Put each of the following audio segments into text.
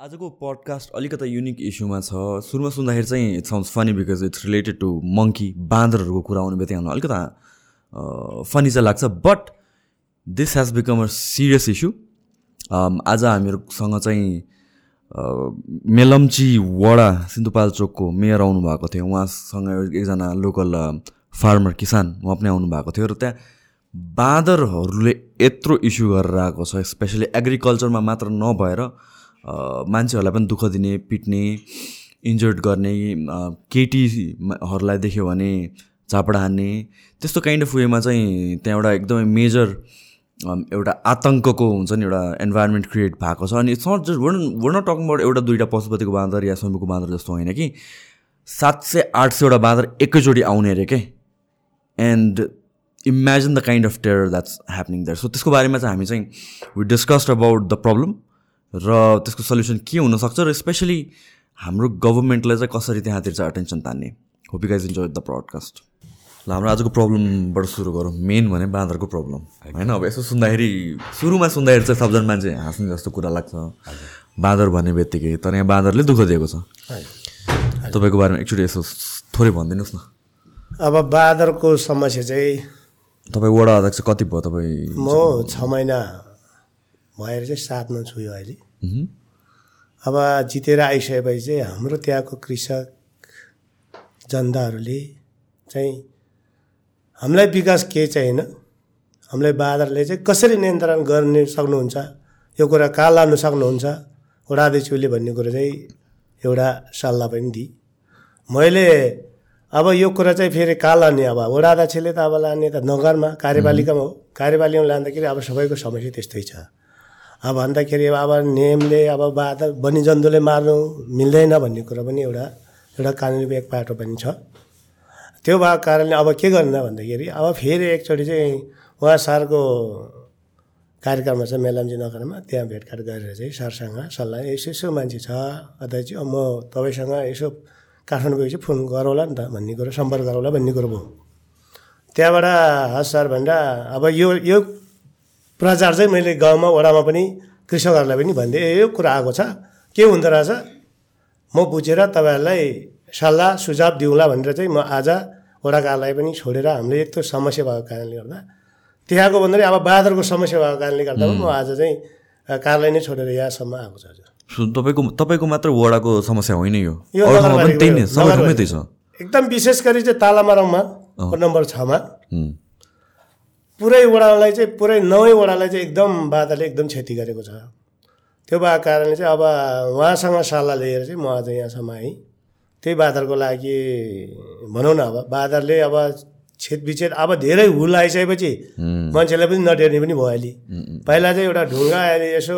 आजको पडकास्ट अलिकति युनिक इस्युमा छ। सुरुमा सुन्दाखेरि चाहिँ it sounds funny because it's related to monkey बाँदरहरूको कुरा आउने बित्तिकै अलिकति फनी चाहिँ लाग्छ। But this has become a serious issue आज हामीहरूसँग चाहिँ मेलम्ची वडा सिन्धुपाल्चोकको मेयर आउनुभएको थियो। उहाँसँग एकजना लोकल फार्मर किसान उहाँ पनि आउनुभएको थियो। र त्यहाँ बाँदरहरूले यत्रो इस्यु गरेर आएको छ। स्पेसली एग्रिकल्चरमा मात्र नभएर मान्छेहरूलाई पनि दुःख दिने पिट्ने इन्जर्ड गर्ने केटीहरूलाई देख्यो भने झापडा हान्ने त्यस्तो काइन्ड अफ वेमा चाहिँ त्यहाँ एउटा एकदमै मेजर एउटा आतङ्कको हुन्छ नि एउटा इन्भाइरोमेन्ट क्रिएट भएको छ। अनि it's not just word not talking about एउटा दुइटा पशुपतिको बाँदर या शम्भुको बाँदर जस्तो होइन कि। सात सय आठ सयवटा बाँदर एकैचोटि आउने अरे के? And imagine the kind of terror that's happening there so त्यसको बारेमा चाहिँ हामी चाहिँ we discussed about the problem र त्यसको सल्युसन के हुनसक्छ र स्पेसली हाम्रो गभर्मेन्टलाई चाहिँ कसरी त्यहाँतिर चाहिँ अटेन्सन तान्ने? Hope guys enjoy the broadcast ल हाम्रो आजको प्रब्लमबाट सुरु गरौँ। मेन भने बाँदरको प्रब्लम होइन अब यसो सुन्दाखेरि सुरुमा सुन्दाखेरि चाहिँ सबजना मान्छे हाँस्ने जस्तो कुरा लाग्छ। बाँदर भन्ने बित्तिकै तर यहाँ बाँदरले दुःख दिएको छ। तपाईँको बारेमा एकचोटि यसो थोरै भनिदिनुहोस् न। अब बाँदरको समस्या चाहिँ तपाईँ वडा अध्यक्ष कति भयो तपाईँ? म छ महिना भएर चाहिँ साथमा छु यो अहिले। अब जितेर आइसकेपछि चाहिँ हाम्रो त्यहाँको कृषक जनताहरूले चाहिँ हामीलाई विकास केही चाहिँ होइन हामीलाई बाँदरले चाहिँ कसरी नियन्त्रण गर्ने सक्नुहुन्छ यो कुरा कहाँ लानु सक्नुहुन्छ वडाध्यक्षले भन्ने कुरो चाहिँ एउटा सल्लाह पनि दिए मैले अब यो कुरा चाहिँ फेरि कहाँ लाने अब वडाध्यक्षले त अब लाने त नगरमा कार्यपालिकामा हो। कार्यपालिकामा लाँदाखेरि अब सबैको समस्या त्यस्तै छ। अब भन्दाखेरि अब नियमले अब बाधा वन्यजन्तुले मार्नु मिल्दैन भन्ने कुरा पनि एउटा एउटा कानुनी एक पाटो पनि छ। त्यो भएको कारणले अब के गर्नु भन्दाखेरि अब फेरि एकचोटि चाहिँ उहाँ सरको कार्यक्रममा छ मेलाम्जी नगरमा त्यहाँ भेटघाट गरेर चाहिँ सरसँग सल्लाह यसो यसो मान्छे छ अध्यक्ष म तपाईँसँग यसो काठमाडौँ गएपछि फोन गरौँला नि त भन्ने कुरो सम्पर्क गरौँला भन्ने कुरो भयो। त्यहाँबाट हस् सर भनेर अब यो यो प्रचार चाहिँ मैले गाउँमा वडामा पनि कृषकहरूलाई पनि भनिदिएँ ए यो कुरा आएको छ। के हुँदो रहेछ? म बुझेर तपाईँहरूलाई सल्लाह सुझाव दिउँला भनेर चाहिँ म आज वडा कार्यालय पनि छोडेर हामीले यत्रो समस्या भएको कारणले गर्दा त्यहाँको भन्दाखेरि अब बाँदरको समस्या भएको कारणले गर्दा पनि म आज चाहिँ अ, कार्यालय नै छोडेर यहाँसम्म आएको छ हजुर तपाईँको तपाईँको मात्र वडाको समस्या होइन यो? एकदम विशेष गरी चाहिँ तालामारङमा नम्बर छमा। पुरै वडालाई चाहिँ पुरै नौै वडालाई चाहिँ एकदम बादलले एकदम क्षति गरेको छ। त्यो भएको कारणले चाहिँ अब उहाँसँग सल्लाह लिएर चाहिँ म आज यहाँसम्म आएँ। त्यही बादरको लागि भनौँ न अब बादरले अब छेद विच्छेद अब धेरै हुल आइसकेपछि मान्छेलाई पनि नटेर्ने पनि भयो अहिले। पहिला चाहिँ एउटा ढुङ्गा अहिले यसो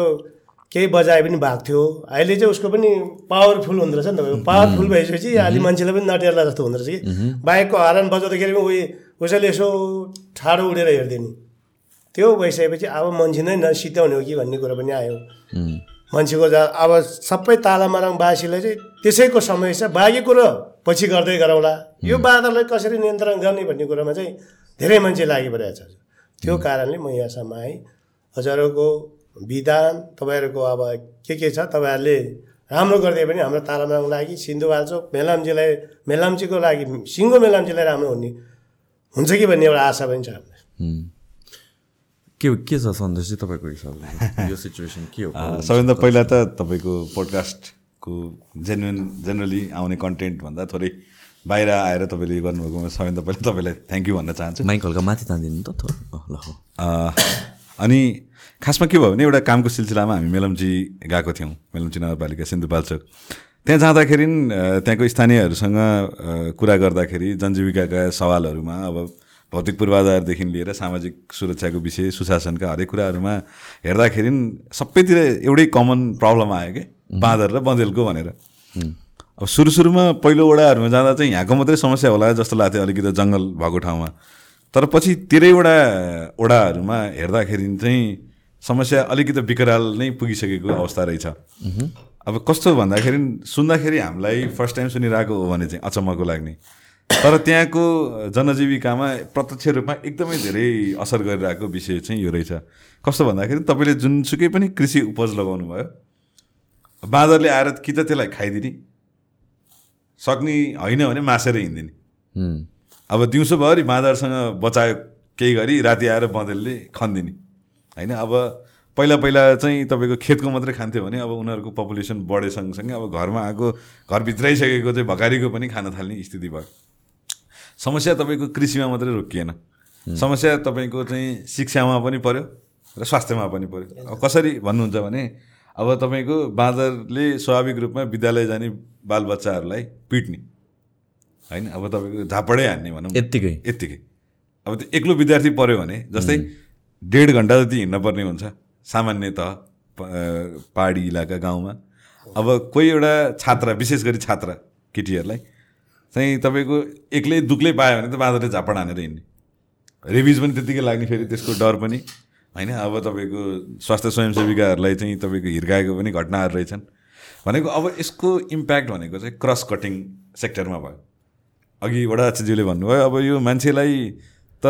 केही बजाए पनि भएको थियो। अहिले चाहिँ उसको पनि पावरफुल हुँदो रहेछ नि तपाईँको पावरफुल भइसकेपछि अलि मान्छेलाई पनि नटेर्ला जस्तो हुँदो रहेछ कि। बाइकको हरन बजाउँदाखेरि पनि उयो उसैले यसो ठाडो उडेर हेरिदिने। त्यो भइसकेपछि अब मान्छे नै नसित्याउने हो कि भन्ने कुरो पनि आयो। मान्छेको जा अब सबै तालामाराङवासीलाई चाहिँ त्यसैको समस्या बाँकी कुरो पछि गर्दै गरौँला। यो बाँदरलाई कसरी नियन्त्रण गर्ने भन्ने कुरोमा चाहिँ धेरै मान्छे लागिपरेको छ। त्यो कारणले म यहाँसम्म आएँ। हजुरहरूको विधान तपाईँहरूको अब के के छ? तपाईँहरूले राम्रो गरिदियो भने हाम्रो तालामाराङको लागि सिन्धुपाल्चोक मेलाम्चीलाई मेलाम्चीको लागि सिङ्गो मेलाम्चीलाई राम्रो हुने हुन्छ कि भन्ने एउटा आशा पनि छ। के के छ सन्देश चाहिँ तपाईँको हिसाबले? यो सिचुएसन के हो? सबैभन्दा पहिला त तपाईँको पोडकास्टको जेन्युन जेनरली आउने कन्टेन्टभन्दा थोरै बाहिर आएर तपाईँले यो गर्नुभएकोमा सबैभन्दा पहिला तपाईँलाई थ्याङ्क यू भन्न चाहन्छु। माइक हल्का माथि तानिदिनु त ल हो। अनि खासमा के भयो भने एउटा कामको सिलसिलामा हामी मेलम्ची गएको थियौँ। मेलम्ची नगरपालिका सिन्धुपाल्चोक त्यहाँ जाँदाखेरि त्यहाँको स्थानीयहरूसँग कुरा गर्दाखेरि जनजीविकाका सवालहरूमा अब भौतिक पूर्वाधारदेखि लिएर सामाजिक सुरक्षाको विषय सुशासनका हरेक कुराहरूमा हेर्दाखेरि सबैतिर एउटै कमन प्रब्लम आयो कि? बाँदर र बँदेलको भनेर। अब सुरु सुरुमा पहिलो वडाहरूमा जाँदा चाहिँ यहाँको मात्रै समस्या होला जस्तो लाग्थ्यो अलिकति जङ्गल भएको ठाउँमा। तर पछि तेह्रैवटा वडाहरूमा हेर्दाखेरि चाहिँ समस्या अलिकति विकराल नै पुगिसकेको अवस्था रहेछ। अब कस्तो भन्दाखेरि सुन्दाखेरि हामीलाई फर्स्ट टाइम सुनिरहेको हो भने चाहिँ अचम्मको लाग्ने। तर त्यहाँको जनजीविकामा प्रत्यक्ष रूपमा एकदमै धेरै असर गरिरहेको विषय चाहिँ यो रहेछ। कस्तो भन्दाखेरि तपाईँले जुनसुकै पनि कृषि उपज लगाउनु भयो बाँदरले आएर कि त त्यसलाई खाइदिने सक्ने होइन भने मासेर हिँडिदिने। अब दिउँसोभरि बाँदरसँग बचायो केही गरी राति आएर बँदेलले खनिदिने। होइन अब पहिला पहिला चाहिँ तपाईँको खेतको मात्रै खान्थ्यो भने अब उनीहरूको पपुलेसन बढे सँगसँगै अब घरमा आएको घरभित्रैसकेको चाहिँ भकारीको पनि खान थाल्ने स्थिति भयो। समस्या तपाईँको कृषिमा मात्रै रोकिएन। समस्या तपाईँको चाहिँ शिक्षामा पनि पर्यो र स्वास्थ्यमा पनि पर्यो। अब कसरी भन्नुहुन्छ भने अब तपाईँको बाँदरले स्वाभाविक रूपमा विद्यालय जाने बालबच्चाहरूलाई पिट्ने। होइन? अब तपाईँको झापडै हान्ने भनौँ। यत्तिकै। यत्तिकै। अब त्यो एक्लो विद्यार्थी पऱ्यो भने जस्तै डेढ घन्टा जति हिँड्न पर्ने हुन्छ। सामान्यत पहाडी इलाका गाउँमा। अब कोही एउटा छात्र विशेष गरी छात्र केटीहरूलाई चाहिँ तपाईँको एक्लै दुक्लै पायो भने त बाँदरले झापड हानेर हिँड्ने। रेबिज पनि त्यत्तिकै लाग्ने फेरि त्यसको डर पनि। होइन अब तपाईँको स्वास्थ्य स्वयंसेविकाहरूलाई चाहिँ तपाईँको हिर्काएको पनि घटनाहरू रहेछन्। भनेको अब यसको इम्प्याक्ट भनेको चाहिँ क्रस कटिङ सेक्टरमा भयो। अघि वडा आचार्यज्यूले भन्नुभयो अब यो मान्छेलाई त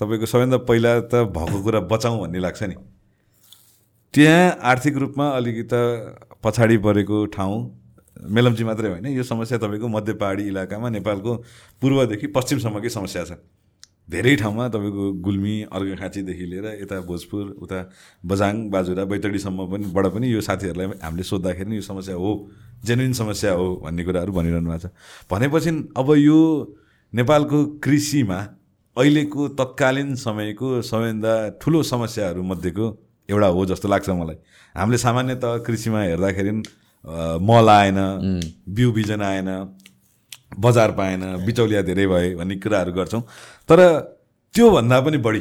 तपाईँको सबैभन्दा पहिला त भएको कुरा बचाउँ भन्ने लाग्छ नि। त्यहाँ आर्थिक रूपमा अलिकति पछाडि परेको ठाउँ मेलम्ची मात्रै होइन। यो समस्या तपाईँको मध्य पहाडी इलाकामा नेपालको पूर्वदेखि पश्चिमसम्मकै समस्या छ। धेरै ठाउँमा तपाईँको गुल्मी अर्घाखाँचीदेखि लिएर यता भोजपुर उता बजाङ बाजुरा बैतडीसम्म पनि बाट पनि यो साथीहरूलाई हामीले सोद्धाखेरि यो समस्या हो जेन्युन समस्या हो भन्ने कुराहरू भनिरहनु भएको छ। भनेपछि अब यो नेपालको कृषिमा अहिलेको तत्कालीन समयको सबैभन्दा ठुलो समस्याहरूमध्येको एउटा हो जस्तो लाग्छ मलाई। हामीले सामान्यत कृषिमा हेर्दाखेरि मल आएन बिउ बिजन आएन बजार पाएन बिचौलिया धेरै भए भन्ने कुराहरू गर्छौँ। तर त्योभन्दा पनि बढी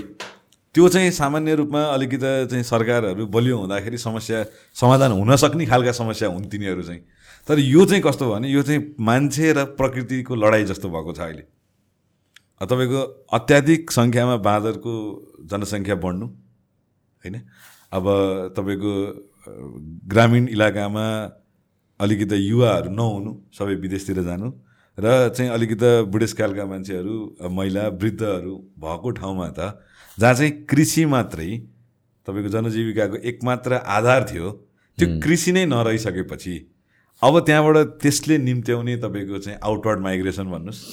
त्यो चाहिँ सामान्य रूपमा अलिकति चाहिँ सरकारहरू बलियो हुँदाखेरि समस्या समाधान हुन सक्ने खालका समस्या हुन् तिनीहरू चाहिँ। तर यो चाहिँ कस्तो भयो भने यो चाहिँ मान्छे र प्रकृतिको लडाइँ जस्तो भएको छ अहिले। तपाईँको अत्याधिक सङ्ख्यामा बाँदरको जनसङ्ख्या बढ्नु होइन? अब तपाईँको ग्रामीण इलाकामा अलिकति युवाहरू नहुनु सबै विदेशतिर जानु र चाहिँ अलिकति बुढेसकालका मान्छेहरू महिला वृद्धहरू भएको ठाउँमा त जहाँ चाहिँ कृषि मात्रै तपाईँको जनजीविकाको एकमात्र आधार थियो त्यो कृषि नै नरहिसकेपछि अब त्यहाँबाट त्यसले निम्त्याउने तपाईँको चाहिँ आउटवर्ड माइग्रेसन भन्नुहोस्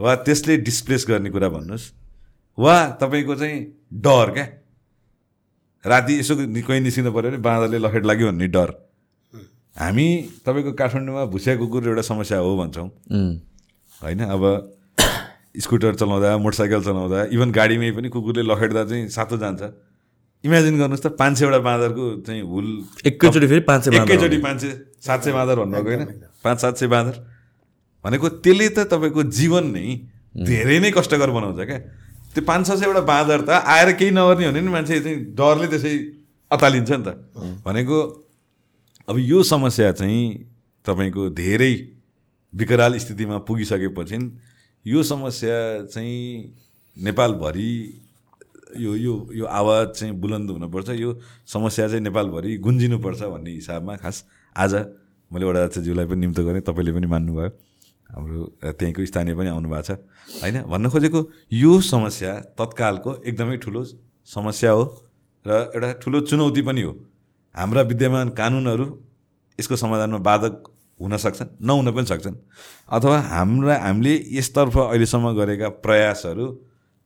वा त्यसले डिस्प्लेस गर्ने कुरा भन्नुहोस् वा तपाईँको चाहिँ डर क्या? राति यसो कोही निस्किनु पऱ्यो भने बाँदरले लखेट लाग्यो भन्ने डर। हामी तपाईँको काठमाडौँमा भुसिया कुकुर एउटा समस्या हो भन्छौँ। होइन अब स्कुटर चलाउँदा मोटरसाइकल चलाउँदा इभन गाडीमै पनि कुकुरले लखेट्दा चाहिँ सातो जान्छ। इमेजिन गर्नुहोस् त पाँच सयवटा बाँदरको चाहिँ हुल एकैचोटि फेरि पाँच सय बाँदर एकैचोटि पाँच सय सात सय बाँदर भन्नुभएको होइन? पाँच सात सय बाँदर भनेको त्यसले त तपाईँको जीवन नै धेरै नै कष्टकर बनाउँछ क्या। त्यो पाँच छ सयवटा बाँदर त आएर केही नगर्ने हो भने नि मान्छे चाहिँ डरले त्यसै अतालिन्छ नि त। भनेको अब यो समस्या चाहिँ तपाईँको धेरै विकराल स्थितिमा पुगिसकेपछि यो समस्या चाहिँ नेपालभरि यो यो यो आवाज चाहिँ बुलन्द हुनुपर्छ यो समस्या चाहिँ नेपालभरि गुन्जिनुपर्छ भन्ने हिसाबमा खास आज मैले वडा ज्यूलाई पनि निम्तो गरेँ तपाईँले पनि मान्नुभयो। हाम्रो त्यहीँको स्थानीय पनि आउनु भएको छ। होइन भन्न खोजेको यो समस्या तत्कालको एकदमै ठुलो समस्या हो र एउटा ठुलो चुनौती पनि हो। हाम्रा विद्यमान कानुनहरू यसको समाधानमा बाधक हुन सक्छन् नहुन पनि सक्छन्। अथवा हाम्रा हामीले यसतर्फ अहिलेसम्म गरेका प्रयासहरू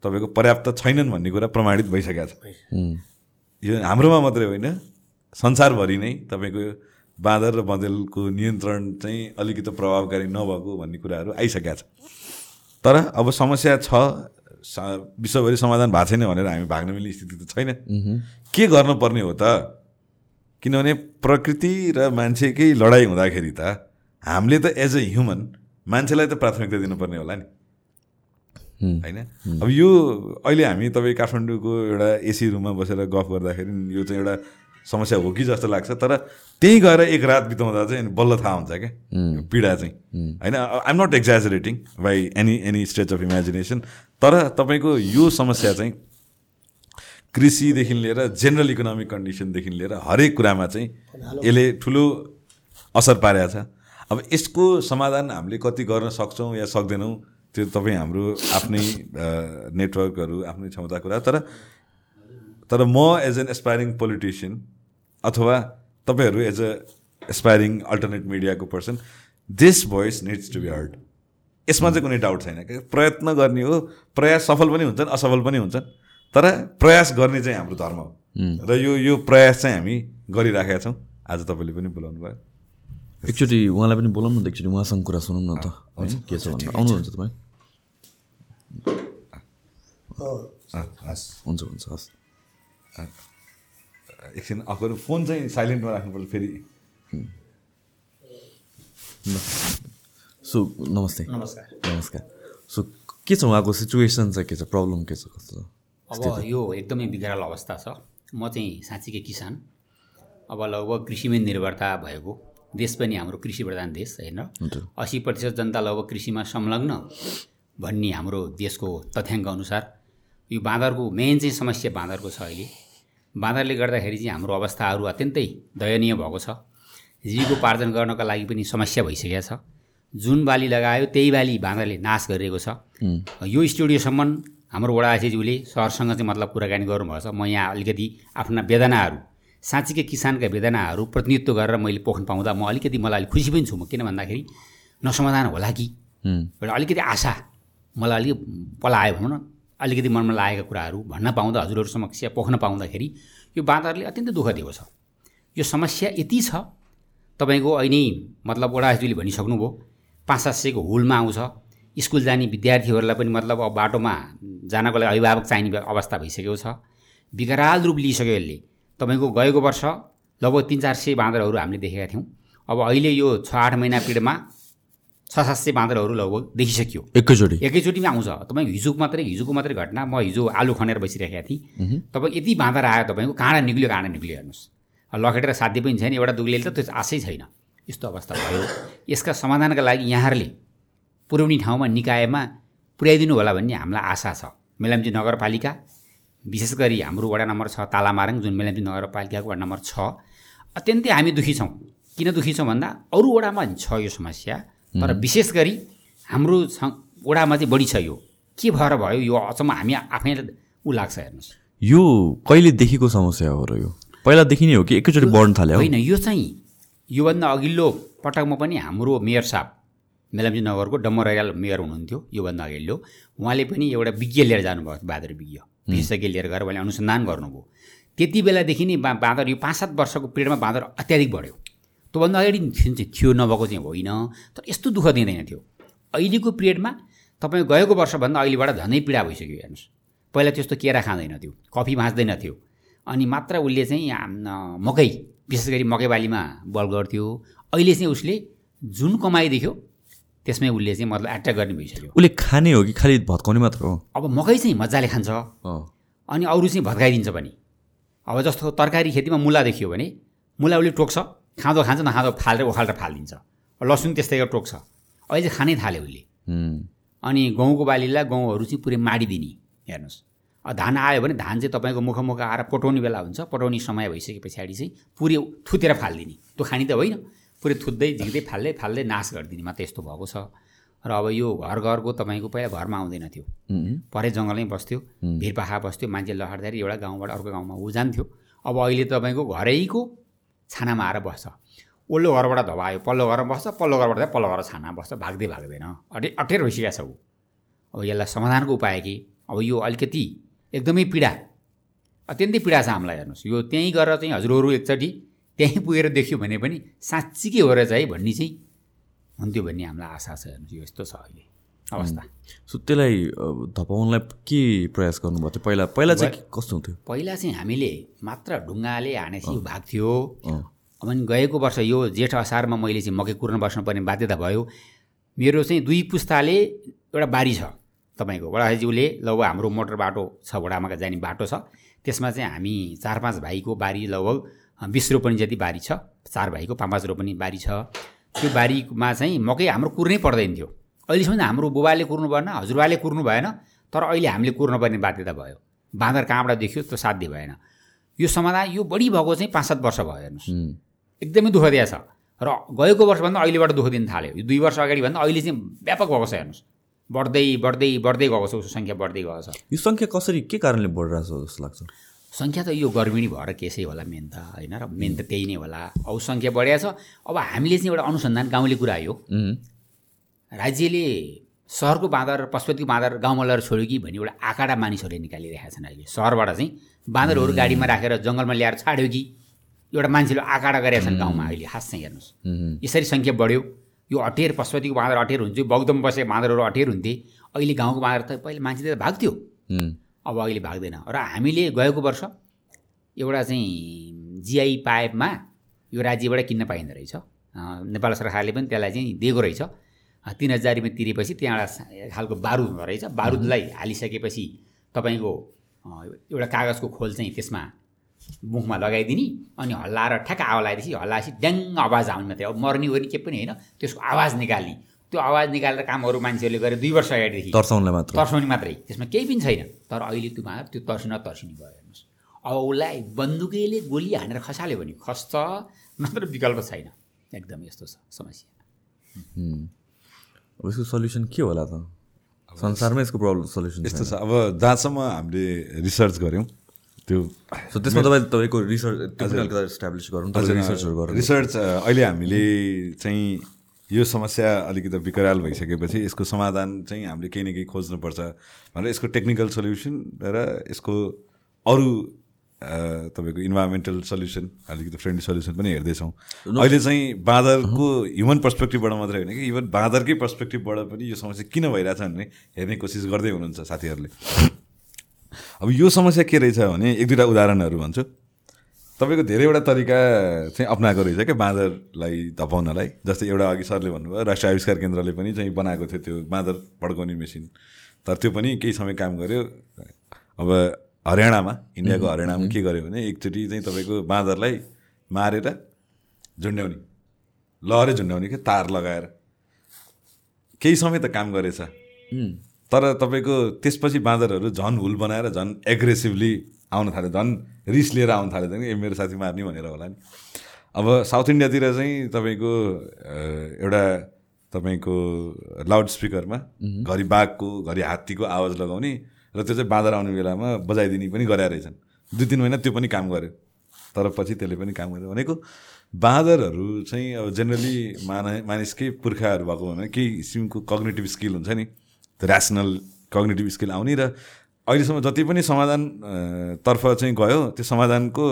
तपाईँको पर्याप्त छैनन् भन्ने कुरा प्रमाणित भइसकेको छ। यो हाम्रोमा मात्रै होइन संसारभरि नै तपाईँको बाँदर र बँदेलको नियन्त्रण चाहिँ अलिकति प्रभावकारी नभएको भन्ने कुराहरू आइसकेका छ। तर अब समस्या छ विश्वभरि समाधान भएको छैन भनेर हामी भाग्न मिल्ने स्थिति त छैन। के गर्नुपर्ने हो त? किनभने प्रकृति र मान्छेकै लडाइँ हुँदाखेरि त हामीले त एज अ ह्युमन मान्छेलाई त प्राथमिकता दिनुपर्ने होला नि। होइन? अब यो अहिले हामी तपाईँ काठमाडौँको एउटा एसी रुममा बसेर गफ गर्दाखेरि यो चाहिँ एउटा समस्या हो कि जस्तो लाग्छ तर त्यहीँ गएर एक रात बिताउँदा चाहिँ बल्ल थाहा हुन्छ क्या। यो पीडा चाहिँ। होइन? I'm not exaggerating by any any stage of imagination तर तपाईँको यो समस्या चाहिँ कृषिदेखि लिएर जेनरल इकोनोमिक कन्डिसनदेखि लिएर हरेक कुरामा चाहिँ यसले ठुलो असर पारेको छ। अब यसको समाधान हामीले कति गर्न सक्छौँ या सक्दैनौँ त्यो तपाईँ हाम्रो आफ्नै नेटवर्कहरू आफ्नै क्षमता कुरा। तर तर म एज एन एसपायरिङ पोलिटिसियन अथवा तपाईँहरू एज अ एसपायरिङ अल्टरनेट मिडियाको person this voice needs to be heard यसमा चाहिँ कुनै डाउट छैन। क्या प्रयत्न गर्ने हो प्रयास सफल पनि हुन्छन् असफल पनि हुन्छन् तर प्रयास गर्ने चाहिँ हाम्रो धर्म हो। र यो यो प्रयास चाहिँ हामी गरिराखेका छौँ। आज तपाईँले पनि बोलाउनु भयो। एकचोटि उहाँलाई पनि बोलाउनु न त एकचोटि उहाँसँग कुरा सुनौँ न त। होइन के छ भनेर आउनुहुन्छ तपाईँ? हस्। हुन्छ हुन्छ हस्। एकछिन अगर फोन चाहिँ साइलेन्टमा राख्नुपर्छ फेरि। सो नमस्ते। नमस्कार। नमस्कार। सो के छ उहाँको सिचुएसन चाहिँ के छ? प्रब्लम के छ? कस्तो? छ अब यो एकदमै बिग्राल अवस्था छ। म चाहिँ साँच्चीकै किसान। अब लगभग कृषिमै निर्भरता भएको। देश पनि हाम्रो कृषि प्रधान देश होइन? असी प्रतिशत जनता लगभग कृषिमा संलग्न भन्ने हाम्रो देशको तथ्याङ्क अनुसार यो बाँदरको मेन चाहिँ समस्या बाँदरको छ अहिले। बाँदरले गर्दाखेरि चाहिँ हाम्रो अवस्थाहरू अत्यन्तै दयनीय भएको छ। जीविकोपार्जन गर्नको लागि पनि समस्या भइसकेको छ। जुन बाली लगायो त्यही बाली बाँदरले नाश गरिरहेको छ। यो स्टुडियोसम्म हाम्रो वडा अध्यक्षज्यूले सरसँग चाहिँ मतलब कुराकानी गर्नुभएको छ। म यहाँ अलिकति आफ्ना वेदनाहरू साँच्चीकै किसानका वेदनाहरू प्रतिनिधित्व गरेर मैले पोख्न पाउँदा म अलिकति मलाई अलिक खुसी पनि छु म किन भन्दाखेरि नसमाधान होला कि? एउटा अलिकति आशा मलाई अलिक पलायो भनौँ न। अलिकति मनमा लागेका कुराहरू भन्न पाउँदा हजुरहरू समक्ष पोख्न पाउँदाखेरि यो बाँदरले अत्यन्तै दुःख दिएको छ। यो समस्या यति छ तपाईँको अहिले मतलब वडाजीले भनिसक्नुभयो पाँच सात सयको हुलमा आउँछ स्कुल जाने विद्यार्थीहरूलाई पनि मतलब अब बाटोमा जानको लागि अभिभावक चाहिने अवस्था भइसकेको छ। विकराल रूप लिइसक्यो यसले। तपाईँको गएको वर्ष लगभग तिन चार सय बाँदरहरू हामीले देखेका थियौँ। अब अहिले यो छ आठ महिना पिरियडमा छ सात सय बाँदरहरू लगभग देखिसक्यो। एकैचोटि। एकैचोटिमा आउँछ। तपाईँको हिजोको मात्रै हिजोको मात्रै घटना म हिजो आलु खनेर बसिरहेको थिएँ। तपाईँको यति बाँदर आयो तपाईँको काँडा निक्ल्यो काँडा निक्ल्यो हेर्नुहोस्। लखेटेर साध्य पनि छैन एउटा दुग्लेले त त्यो आशै छैन। यस्तो अवस्था भयो। यसका समाधानका लागि यहाँहरूले पुर्याउने ठाउँमा निकायमा पुर्याइदिनु होला भन्ने हामीलाई आशा छ। मेलाम्ची नगरपालिका विशेष गरी हाम्रो वडा नम्बर छ तालामारङ जुन मेलाम्ची नगरपालिकाको वडा नम्बर छ अत्यन्तै हामी दुःखी छौँ। किन दुःखी छौँ भन्दा अरू वडामा छ यो समस्या। तर विशेष गरी हाम्रो वडामा चाहिँ बढी छ यो। के भएर भयो यो अचम्म हामी आफैलाई ऊ लाग्छ हेर्नुहोस्। यो कहिलेदेखिको समस्या हो र यो? पहिलादेखि नै हो कि एकैचोटि बढ्न थाल्यो होइन यो चाहिँ योभन्दा अघिल्लो पटकमा पनि हाम्रो मेयर साहब मेलम्ची नगरको डम्बर रैयाल मेयर हुनुहुन्थ्यो योभन्दा अघिल्लो। उहाँले पनि एउटा विज्ञ लिएर जानुभयो बाँदर विज्ञ। विशेषज्ञ लिएर गएर उहाँले अनुसन्धान गर्नुभयो। त्यति बेलादेखि नै बाँदर यो पाँच सात वर्षको पिरियडमा बाँदर अत्याधिक बढ्यो। त्योभन्दा अगाडि थियो थियो नभएको चाहिँ होइन। तर यस्तो दुःख दिँदैन थियो। अहिलेको पिरियडमा तपाईँ गएको वर्षभन्दा अहिलेबाट झनै पीडा भइसक्यो हेर्नुहोस्। पहिला त्यस्तो केरा खाँदैन थियो कफी भाँच्दैन थियो। अनि मात्र उसले चाहिँ मकै विशेष गरी मकै बालीमा बल गर्थ्यो। अहिले चाहिँ उसले जुन कमाइ देख्यो त्यसमै उसले चाहिँ मतलब एट्याक गर्ने भइसक्यो। उसले खाने हो कि खालि भत्काउने मात्र हो? अब मकै चाहिँ मजाले खान्छ। अनि अरू चाहिँ भत्काइदिन्छ पनि। अब जस्तो तरकारी खेतीमा मुला देखियो भने मुला उसले टोक्छ। खाँदो खान्छ नखाँदो फालेर उखालेर फालिदिन्छ लसुन त्यस्तै टोक्छ अहिले खानै थाल्यो उसले। अनि गहुँको बालीलाई गहुँहरू चाहिँ पुरै माडिदिने। हेर्नुहोस्। धान आयो भने धान चाहिँ तपाईँको मुखमुख आएर पटाउने बेला हुन्छ। पटाउने समय भइसके पछाडि चाहिँ पुरै थुतेर फालिदिने। त्यो खाने त होइन। पुरै थुत्दै झिक्दै फाल्दै फाल्दै नाश गरिदिने मात्र यस्तो भएको छ। र अब यो घर घरको तपाईँको पहिला घरमा आउँदैन थियो। परे जङ्गलमै बस्थ्यो भिरपाखा बस्थ्यो मान्छे लहरदाखेरि एउटा गाउँबाट अर्को गाउँमा ऊ जान्थ्यो। अब अहिले तपाईँको घरैको छानामा आएर बस्छ। ओल्लो घरबाट धवायो पल्लो घरमा बस्छ पल्लो घरबाट चाहिँ पल्लो घर छाना बस्छ भाग्दै भाग्दैन। अटे अटेर भइसकेको छ ऊ। अब यसलाई समाधानको उपाय के? अब यो अलिकति एकदमै पीडा। अत्यन्तै पीडा छ हामीलाई हेर्नुहोस्। यो त्यहीँ गएर चाहिँ हजुरहरू एकचोटि त्यहीँ पुगेर देख्यो भने पनि साँच्चीकै हो रहेछ है भन्ने चाहिँ हुन्थ्यो भन्ने हामीलाई आशा छ हेर्नुहोस्। यो यस्तो छ अहिले। अवस्था। सो त्यसलाई धपाउनलाई के प्रयास गर्नुभएको थियो पहिला पहिला चाहिँ कस्तो हुन्थ्यो? पहिला चाहिँ हामीले मात्र ढुङ्गाले हानेपछि यो भाग्थ्यो। अँ। अब अनि गएको वर्ष यो जेठ असारमा मैले चाहिँ मकै कुर्न बस्नुपर्ने बाध्यता भयो। मेरो चाहिँ दुई पुस्ताले एउटा बारी छ तपाईँको। बडाज्यूले लगभग हाम्रो मोटर बाटो छ वडामा जाने बाटो छ। त्यसमा चाहिँ हामी चार पाँच भाइको बारी लगभग बिस रोपनी जति बारी छ। चार भाइको पाँच पाँच रोपनी बारी छ। त्यो बारीमा चाहिँ मकै हाम्रो कुर्नै पर्दैन थियो। अहिलेसम्म हाम्रो बुबाले कुर्नु भएन हजुरबाले कुर्नु भएन तर अहिले हामीले कुर्नुपर्ने बाध्यता भयो। बाँदर कहाँबाट देखियो त्यो साध्य भएन। यो समाधान यो बढी भएको चाहिँ पाँच सात वर्ष भयो हेर्नुहोस्। एकदमै दुःख दिएको छ र गएको वर्षभन्दा अहिलेबाट दुःख दिन थाल्यो। यो दुई वर्ष अगाडि भन्दा अहिले चाहिँ व्यापक भएको छ हेर्नुहोस्। बढ्दै बढ्दै बढ्दै गएको छ उसको सङ्ख्या बढ्दै गएको छ। यो सङ्ख्या कसरी के कारणले बढिरहेको छ जस्तो लाग्छ? सङ्ख्या त यो गर्मिणी भएर केसै होला मेन त होइन? र मेन त त्यही नै होला। औ सङ्ख्या बढिया छ। अब हामीले चाहिँ एउटा अनुसन्धान गाउँले कुरा हो। उम्, राज्यले सहरको बाँदर पशुपतिको बाँदर गाउँमा लगेर छोड्यो कि भन्ने एउटा आँकडा मानिसहरूले निकालिरहेका छन् अहिले। सहरबाट चाहिँ बाँदरहरू गाडीमा राखेर जङ्गलमा ल्याएर छाड्यो कि? एउटा मान्छेले आँकडा गरेका छन् गाउँमा अहिले खास चाहिँ हेर्नुहोस्। यसरी सङ्ख्या बढ्यो। यो अटेर पशुपतिको बाँदर अटेर हुन्थ्यो बगदम बसेको बाँदरहरू अटेर हुन्थे। अहिले गाउँको बाँदर त पहिले मान्छे त भाग्थ्यो। अब अहिले भाग्दैन। र हामीले गएको वर्ष एउटा चाहिँ जिआई पाइपमा यो राज्यबाट किन्न पाइँदो रहेछ। नेपाल सरकारले पनि त्यसलाई चाहिँ दिएको रहेछ। तिन हजार रुपियाँ तिरेपछि त्यहाँ एउटा खालको बारुद हुँदो रहेछ। बारुदलाई हालिसकेपछि तपाईँको एउटा कागजको खोल चाहिँ त्यसमा मुखमा लगाइदिने अनि हल्लाएर ठ्याक्क आवा लगाएपछि हल्लाएपछि ड्याङ आवाज आउने मात्रै। अब मर्ने ओर्ने के पनि होइन त्यसको आवाज निकाल्ने। त्यो आवाज निकालेर कामहरू मान्छेहरूले गरे दुई वर्ष अगाडिदेखि। तर्साउनलाई मात्र। तर्साउने मात्रै। त्यसमा केही पनि छैन। तर अहिले त्यो बाँदर त्यो तर्सिन तर्सिने भयो हेर्नुहोस्। अब उसलाई बन्दुकैले गोली हानेर खसाल्यो भने खस्छ नत्र विकल्प छैन। एकदम यस्तो छ समस्या। यसको सल्युसन के होला त? संसारमै यसको प्रब्लम सल्युसन यस्तो छ। अब जहाँसम्म हामीले रिसर्च गऱ्यौँ त्यो सो त्यसमा तपाईँ तपाईँको रिसर्च इस्टाब्लिस गरौँ रिसर्चहरू गरौँ। रिसर्च अहिले हामीले चाहिँ यो समस्या अलिकति विकराल भइसकेपछि यसको समाधान चाहिँ हामीले केही न केही खोज्नुपर्छ भनेर यसको टेक्निकल सल्युसन र यसको अरू तपाईँको इन्भाइरोमेन्टल सल्युसन अलिकति फ्रेन्डली सल्युसन पनि हेर्दैछौँ। अहिले चाहिँ बाँदरको ह्युमन पर्सपेक्टिभबाट मात्रै होइन कि इभन बाँदरकै पर्सपेक्टिभबाट पनि यो समस्या किन भइरहेछ भन्ने हेर्ने कोसिस गर्दै हुनुहुन्छ साथीहरूले। अब यो समस्या के रहेछ भने एक दुईवटा उदाहरणहरू भन्छु। तपाईँको धेरैवटा तरिका चाहिँ अप्नाएको रहेछ क्या बाँदरलाई धपाउनलाई जस्तै एउटा अघि सरले भन्नुभयो राष्ट्रिय आविष्कार केन्द्रले पनि चाहिँ बनाएको थियो त्यो बाँदर पड्काउने मेसिन तर त्यो पनि केही समय काम गर्यो। अब हरियाणामा इन्डियाको हरियाणामा के गर्यो भने एकचोटि चाहिँ तपाईँको बाँदरलाई मारेर झुन्ड्याउने लहरै झुन्ड्याउने क्या तार लगाएर। केही समय त काम गरेछ। तर तपाईँको त्यसपछि बाँदरहरू झन् हुल बनाएर झन् एग्रेसिभली आउन थाल्यो झन् रिस लिएर आउन थाल्यो त नि ए मेरो साथी मार्ने भनेर होला नि। अब साउथ इन्डियातिर चाहिँ तपाईँको एउटा तपाईँको लाउड स्पिकरमा घरि बाघको घरि हात्तीको आवाज लगाउने र त्यो चाहिँ बाँदर आउने बेलामा बजाइदिने पनि गराएर रहेछन्। दुई तिन महिना त्यो पनि काम गर्यो। तर पछि त्यसले पनि काम गर्यो। भनेको बाँदरहरू चाहिँ अब जेनरली माना मानिसकै पुर्खाहरू भएको भने केही किसिमको कग्नेटिभ स्किल हुन्छ नि ऱ्यासनल कग्नेटिभ स्किल आउने र अहिलेसम्म जति पनि समाधान तर्फ चाहिँ गयो त्यो समाधानको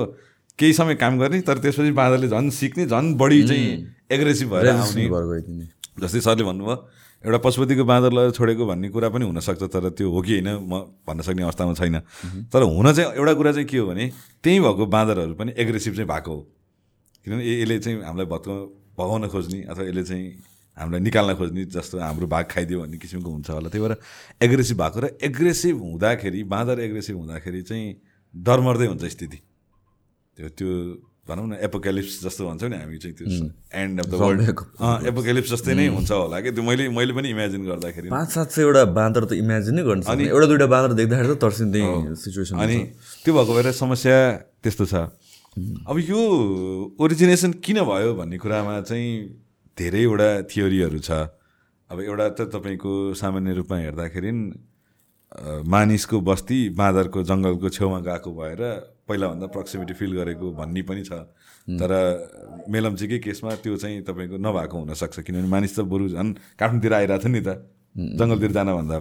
केही समय काम गर्ने तर त्यसपछि बाँदरले झन् सिक्ने झन् बढी चाहिँ एग्रेसिभ भएर आउने जस्तै सरले भन्नुभयो एउटा पशुपतिको बाँदर लगेर छोडेको भन्ने कुरा पनि हुनसक्छ तर त्यो हो कि होइन म भन्न सक्ने अवस्थामा छैन। तर हुन चाहिँ एउटा कुरा चाहिँ के हो भने त्यहीँ भएको बाँदरहरू पनि एग्रेसिभ चाहिँ भएको हो। किनभने यसले चाहिँ हामीलाई भत्काउ भगाउन खोज्ने अथवा यसले चाहिँ हामीलाई निकाल्न खोज्ने जस्तो हाम्रो भाग खाइदियो भन्ने किसिमको हुन्छ होला। त्यही भएर एग्रेसिभ भएको र एग्रेसिभ हुँदाखेरि बाँदर एग्रेसिभ हुँदाखेरि चाहिँ डरमर्दै हुन्छ स्थिति। त्यो त्यो भनौँ न एपोक्यालिप्स जस्तो भन्छौँ नि हामी चाहिँ त्यो end of the world apocalypse जस्तै नै हुन्छ होला कि? त्यो मैले मैले पनि इमेजिन गर्दाखेरि पाँच सात सयवटा बाँदर त इमेजिन नै गर्न सक्ने। एउटा दुइटा बाँदर देख्दाखेरि त तर्सिँदै सिचुएसन अनि त्यो भएको भएर समस्या त्यस्तो छ। अब यो ओरिजिनेसन किन भयो भन्ने कुरामा चाहिँ धेरैवटा थियोरीहरू छ। अब एउटा त तपाईँको सामान्य रूपमा हेर्दाखेरि मानिसको बस्ती बाँदरको जङ्गलको छेउमा गएको भएर पहिलाभन्दा प्रक्सिमिटी फिल गरेको भन्ने पनि छ। तर मेलम्चीकै केसमा त्यो चाहिँ तपाईँको नभएको हुनसक्छ। किनभने मानिस त बरु झन् काठमाडौँतिर आइरहेको थियो नि त। जङ्गलतिर जानभन्दा।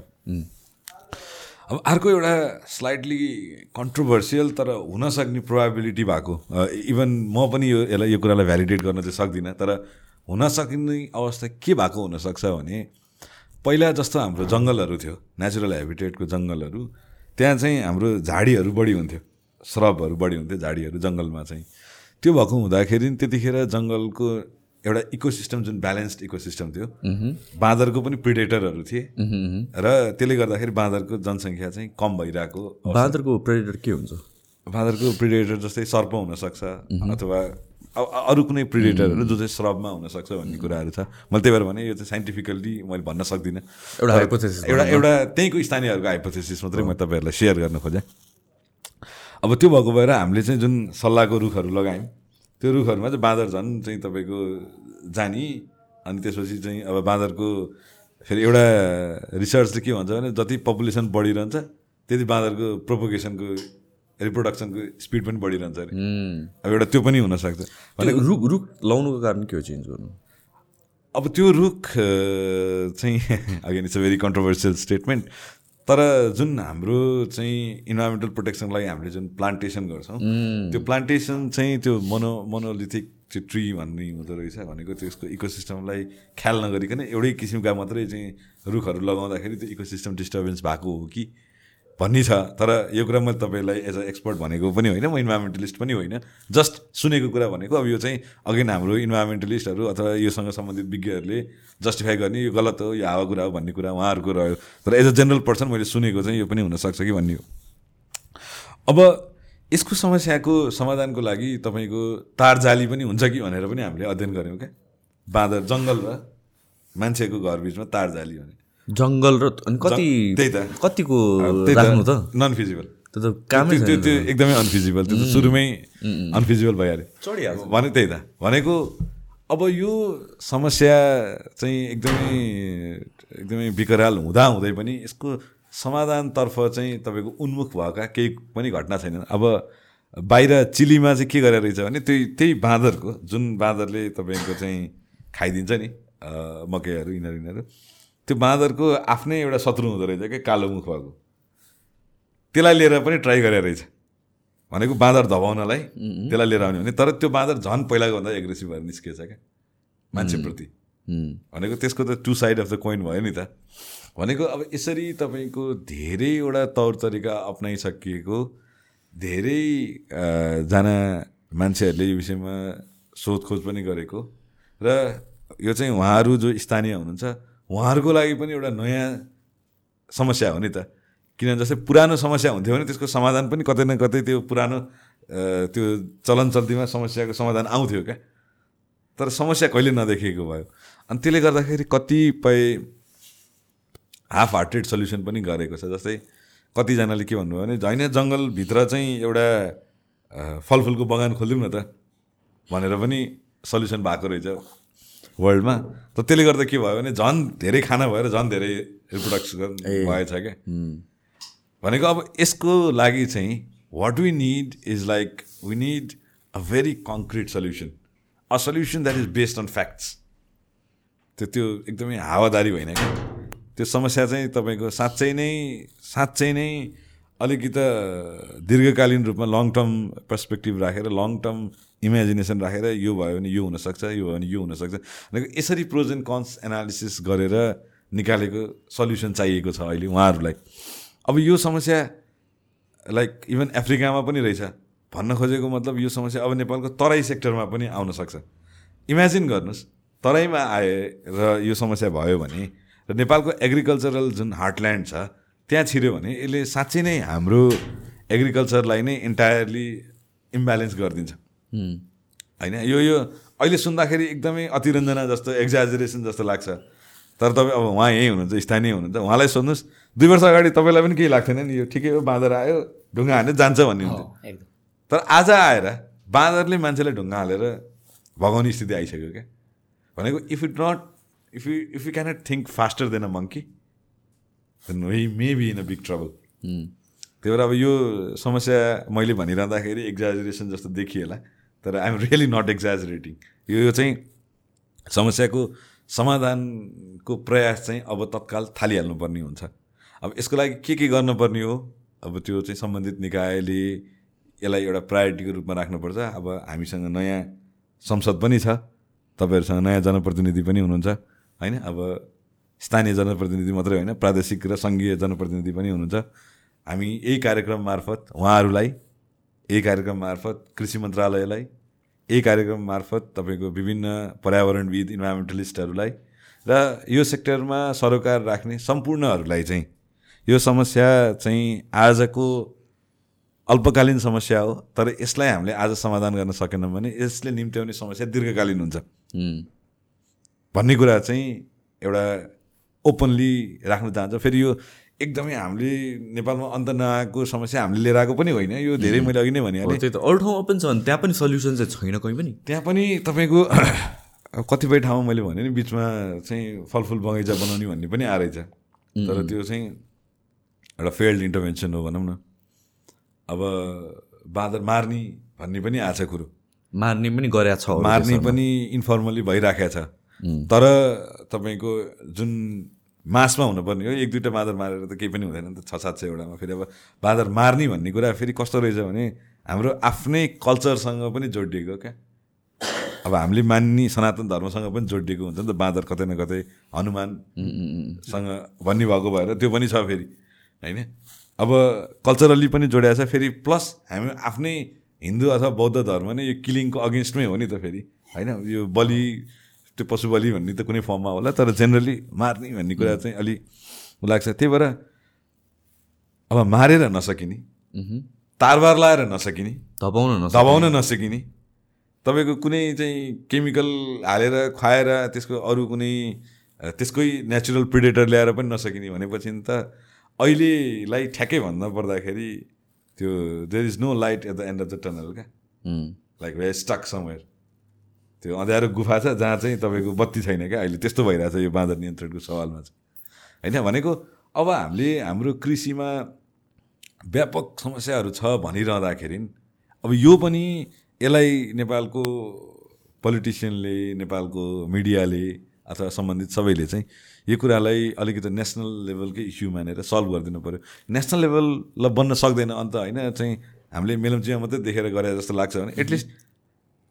अब अर्को एउटा स्लाइटली कन्ट्रोभर्सियल तर हुनसक्ने प्रोभाबिलिटी भएको इभन म पनि यो यसलाई यो कुरालाई भ्यालिडेट गर्न चाहिँ सक्दिनँ। तर हुन सक्ने अवस्था के भएको हुनसक्छ भने पहिला जस्तो हाम्रो जङ्गलहरू थियो नेचुरल हेबिटेटको जङ्गलहरू त्यहाँ चाहिँ हाम्रो झाडीहरू बढी हुन्थ्यो। स्रबहरू बढी हुन्थ्यो झाडीहरू जङ्गलमा चाहिँ। त्यो भएको हुँदाखेरि त्यतिखेर जङ्गलको एउटा इकोसिस्टम जुन ब्यालेन्स्ड इकोसिस्टम थियो बाँदरको पनि प्रिडेटरहरू थिए। र त्यसले गर्दाखेरि बाँदरको जनसङ्ख्या चाहिँ कम भइरहेको बाँदरको प्रेडेटर के हुन्छ? बाँदरको प्रिडेटर जस्तै सर्प हुनसक्छ अथवा अरू कुनै प्रिडेटरहरू जो चाहिँ श्रबमा हुनसक्छ भन्ने कुराहरू छ। मैले त्यही भएर भने यो चाहिँ साइन्टिफिकल्ली मैले भन्न सक्दिनँ। एउटा एउटा एउटा त्यहीँको स्थानीयहरूको हाइपोथेसिस मात्रै म तपाईँहरूलाई सेयर गर्न खोजेँ। अब त्यो भएको भएर हामीले चाहिँ जुन सल्लाहको रुखहरू लगायौँ त्यो रुखहरूमा चाहिँ बाँदर झन् चाहिँ तपाईँको जाने अनि त्यसपछि चाहिँ अब बाँदरको फेरि एउटा रिसर्चले के भन्छ भने जति पपुलेसन बढिरहन्छ त्यति बाँदरको प्रोपोगेसनको रिप्रोडक्सनको स्पिड पनि बढिरहन्छ अरे। अब एउटा त्यो पनि हुनसक्छ त्यो रुख रुख लाउनुको कारण के हो चेन्ज गर्नु? अब त्यो रुख चाहिँ again it's a very controversial statement तर जुन हाम्रो चाहिँ इन्भाइरोमेन्टल प्रोटेक्सनको लागि हामीले जुन प्लान्टेसन गर्छौँ त्यो प्लान्टेसन चाहिँ त्यो मोनो मोनोलिथिक त्यो ट्री भन्ने हुँदो रहेछ भनेको त्यसको इकोसिस्टमलाई ख्याल नगरिकन एउटै किसिमका मात्रै चाहिँ रुखहरू लगाउँदाखेरि त्यो इकोसिस्टम डिस्टर्बेन्स भएको हो कि? भन्ने छ तर यो कुरा मैले तपाईँलाई एज अ एक्सपर्ट भनेको पनि होइन म इन्भाइरोमेन्टलिस्ट पनि होइन जस्ट सुनेको कुरा भनेको अब यो चाहिँ अगेन हाम्रो इन्भाइरोमेन्टलिस्टहरू अथवा योसँग सम्बन्धित विज्ञहरूले जस्टिफाई गर्ने यो गलत हो यो हावा कुरा हो भन्ने कुरा उहाँहरूको रह्यो तर एज अ जेनरल पर्सन मैले सुनेको चाहिँ यो पनि हुनसक्छ कि भन्ने हो। अब यसको समस्याको समाधानको लागि तपाईँको तार जाली पनि हुन्छ कि भनेर पनि हामीले अध्ययन गऱ्यौँ क्या। बाँदर जङ्गल र मान्छेको घर बिचमा तार जाली भने। जङ्गल र कति त्यही त। कतिको राख्नु त? नन फिजिबल त्यो त कामै त्यो त्यो एकदमै अनफिजिबल त्यो त सुरुमै अनफिजिबल भइहाल्यो। चढिहाल्छ। भने त्यही त। भनेको अब यो समस्या चाहिँ एकदमै एकदमै विकराल हुँदा हुँदै पनि यसको समाधानतर्फ चाहिँ तपाईँको उन्मुख भएका केही पनि घटना छैनन्। अब बाहिर चिलीमा चाहिँ के गरेर रहेछ भने त्यही त्यही बाँदरको जुन बाँदरले तपाईँको चाहिँ खाइदिन्छ नि मकैहरू यिनीहरू यिनीहरू। त्यो बाँदरको आफ्नै एउटा शत्रु हुँदो रहेछ क्या कालो मुख भएको। त्यसलाई लिएर पनि ट्राई गरेर रहेछ। भनेको बाँदर धपाउनलाई त्यसलाई लिएर आउने भने तर त्यो बाँदर झन् पहिलाको भन्दा एग्रेसिभ भएर निस्किएछ क्या मान्छेप्रति। भनेको त्यसको त two side of the coin भयो नि त। भनेको अब यसरी तपाईँको धेरैवटा तौर तरिका अप्नाइसकिएको धेरै अ, जना मान्छेहरूले यो विषयमा सोधखोज पनि गरेको। र यो चाहिँ उहाँहरू जो स्थानीय हुनुहुन्छ उहाँहरूको लागि पनि एउटा नयाँ समस्या हो नि त। किनभने जस्तै पुरानो समस्या हुन्थ्यो भने त्यसको समाधान पनि कतै न कतै त्यो पुरानो त्यो चलन चल्तीमा समस्याको समाधान आउँथ्यो क्या। तर समस्या कहिले नदेखिएको भयो। अनि त्यसले गर्दाखेरि कतिपय हाफ हार्टेड सल्युसन पनि गरेको छ। जस्तै कतिजनाले के भन्नुभयो भने होइन जङ्गलभित्र चाहिँ एउटा फलफुलको बगान खोलिदिउँ न त। भनेर पनि सल्युसन भएको रहेछ। वर्ल्डमा त त्यसले गर्दा के भयो भने झन् धेरै खाना भएर झन् धेरै रिप्रोडक्सन भएछ क्या। भनेको अब यसको लागि चाहिँ what we need is like we need a very concrete solution a solution that is based on facts त्यो त्यो एकदमै हावादारी होइन क्या। त्यो समस्या चाहिँ तपाईँको साँच्चै नै साँच्चै नै अलिकति दीर्घकालीन रूपमा लङ टर्म पर्सपेक्टिभ राखेर लङ टर्म इमेजिनेसन राखेर यो भयो भने यो हुनसक्छ यो भयो भने यो हुनसक्छ यसरी प्रोज एन्ड कन्स एनालिसिस गरेर निकालेको सल्युसन चाहिएको छ अहिले उहाँहरूलाई। अब यो समस्या लाइक इभन अफ्रिकामा पनि रहेछ। भन्न खोजेको मतलब यो समस्या अब नेपालको तराई सेक्टरमा पनि आउन सक्छ। इमेजिन गर्नुहोस् तराईमा आए र यो समस्या भयो भने र नेपालको एग्रिकल्चरल जुन हार्टल्यान्ड छ त्यहाँ छिर्यो भने यसले साँच्चै नै हाम्रो एग्रिकल्चरलाई नै इन्टायरली इम्ब्यालेन्स गरिदिन्छ। होइन? यो यो अहिले सुन्दाखेरि एकदमै अतिरञ्जना जस्तो एक्जाजरेसन जस्तो लाग्छ। तर तपाईँ अब उहाँ यहीँ हुनुहुन्छ स्थानीय हुनुहुन्छ उहाँलाई सोध्नुहोस्। दुई वर्ष अगाडि तपाईँलाई पनि केही लाग्थेन नि? यो ठिकै हो बाँदर आयो ढुङ्गा हान्यो जान्छ भन्ने हुन्थ्यो। तर आज आएर बाँदरले मान्छेलाई ढुङ्गा हालेर भगाउने स्थिति आइसक्यो क्या? भनेको if it not if you if you cannot think faster than a monkey then we may be in a big trouble त्यही भएर अब यो समस्या मैले भनिरहँदाखेरि एक्जाजरेसन जस्तो देखिएला। तर आइएम रियली नट एक्जाजरेटिङ यो चाहिँ समस्याको समाधानको प्रयास चाहिँ अब तत्काल थालिहाल्नुपर्ने हुन्छ। अब यसको लागि के के गर्नुपर्ने हो? अब त्यो चाहिँ सम्बन्धित निकायले यसलाई एउटा प्रायोरिटीको रूपमा राख्नुपर्छ। अब हामीसँग नयाँ संसद पनि छ। तपाईँहरूसँग नयाँ जनप्रतिनिधि पनि हुनुहुन्छ। होइन? अब स्थानीय जनप्रतिनिधि मात्रै होइन प्रादेशिक र सङ्घीय जनप्रतिनिधि पनि हुनुहुन्छ। हामी यही कार्यक्रम मार्फत उहाँहरूलाई यही कार्यक्रम मार्फत कृषि मन्त्रालयलाई यही कार्यक्रम मार्फत तपाईँको विभिन्न पर्यावरणविद इन्भाइरोमेन्टलिस्टहरूलाई र यो सेक्टरमा सरोकार राख्ने सम्पूर्णहरूलाई चाहिँ यो समस्या चाहिँ आजको अल्पकालीन समस्या हो तर यसलाई हामीले आज समाधान गर्न सकेनौँ भने यसले निम्त्याउने समस्या दीर्घकालीन हुन्छ। भन्ने कुरा चाहिँ एउटा ओपनली राख्न चाहन्छ। फेरि यो एकदमै हामीले नेपालमा अन्त नआएको समस्या हामीले लिएर आएको पनि होइन। यो धेरै मैले अघि नै भनिहालेँ त्यही त। अरू ठाउँमा पनि छ भने त्यहाँ पनि सल्युसन चाहिँ छैन कहीँ पनि। त्यहाँ पनि तपाईँको कतिपय ठाउँमा मैले भने नि बिचमा चाहिँ फलफुल बगैँचा बनाउने भन्ने पनि आएछ तर त्यो चाहिँ एउटा फेल्ड इन्टरभेन्सन हो भनौँ न। अब बाँदर मार्ने भन्ने पनि आएको छ कुरो। मार्ने पनि गरेका छ मार्ने। पनि इन्फर्मली भइराखेको छ। तर तपाईँको जुन मासमा हुनुपर्ने हो। एक दुईवटा बाँदर मारेर त केही पनि हुँदैन नि त। छ सात सयवटामा फेरि अब बाँदर मार्ने भन्ने कुरा फेरि कस्तो रहेछ भने हाम्रो आफ्नै कल्चरसँग पनि जोडिएको क्या। अब हामीले मान्ने सनातन धर्मसँग पनि जोडिएको हुन्छ नि त बाँदर कतै न कतै हनुमानसँग भन्ने भएको भएर त्यो पनि छ फेरि होइन? अब कल्चरली पनि जोडिएको छ। फेरि प्लस हामी आफ्नै हिन्दू अथवा बौद्ध धर्म नै यो किलिङको अगेन्स्टमै हो नि त फेरि होइन? यो बलि त्यो पशु बलि भन्ने त कुनै फर्ममा होला तर जेनरली मार्ने भन्ने कुरा चाहिँ अलि लाग्छ। त्यही भएर अब मारेर नसकिने तारबार लाएर नसकिने नसक्ने। दबाउन नसकिने तपाईँको कुनै चाहिँ केमिकल हालेर खुवाएर त्यसको अरू कुनै त्यसकै नेचुरल प्रिडेटर ल्याएर पनि नसकिने भनेपछि त अहिलेलाई ठ्याक्कै भन्दा पर्दाखेरि त्यो there is no light at the end of the tunnel क्या। लाइक वे स्टक समवेयर त्यो अँध्यारो गुफा छ जहाँ चाहिँ तपाईँको बत्ती छैन क्या? अहिले त्यस्तो भइरहेछ यो बाँदर नियन्त्रणको सवालमा चाहिँ। होइन भनेको अब हामीले हाम्रो कृषिमा व्यापक समस्याहरू छ भनिरहँदाखेरि अब यो पनि यसलाई नेपालको पोलिटिसियनले नेपालको मिडियाले अथवा सम्बन्धित सबैले चाहिँ यो कुरालाई अलिकति नेसनल लेभलकै इस्यु मानेर सल्भ गरिदिनु पऱ्यो नेसनल लेभल बन्न सक्दैन अन्त होइन चाहिँ हामीले मेलम्चीमा मात्रै देखेर गरे जस्तो लाग्छ भने एटलिस्ट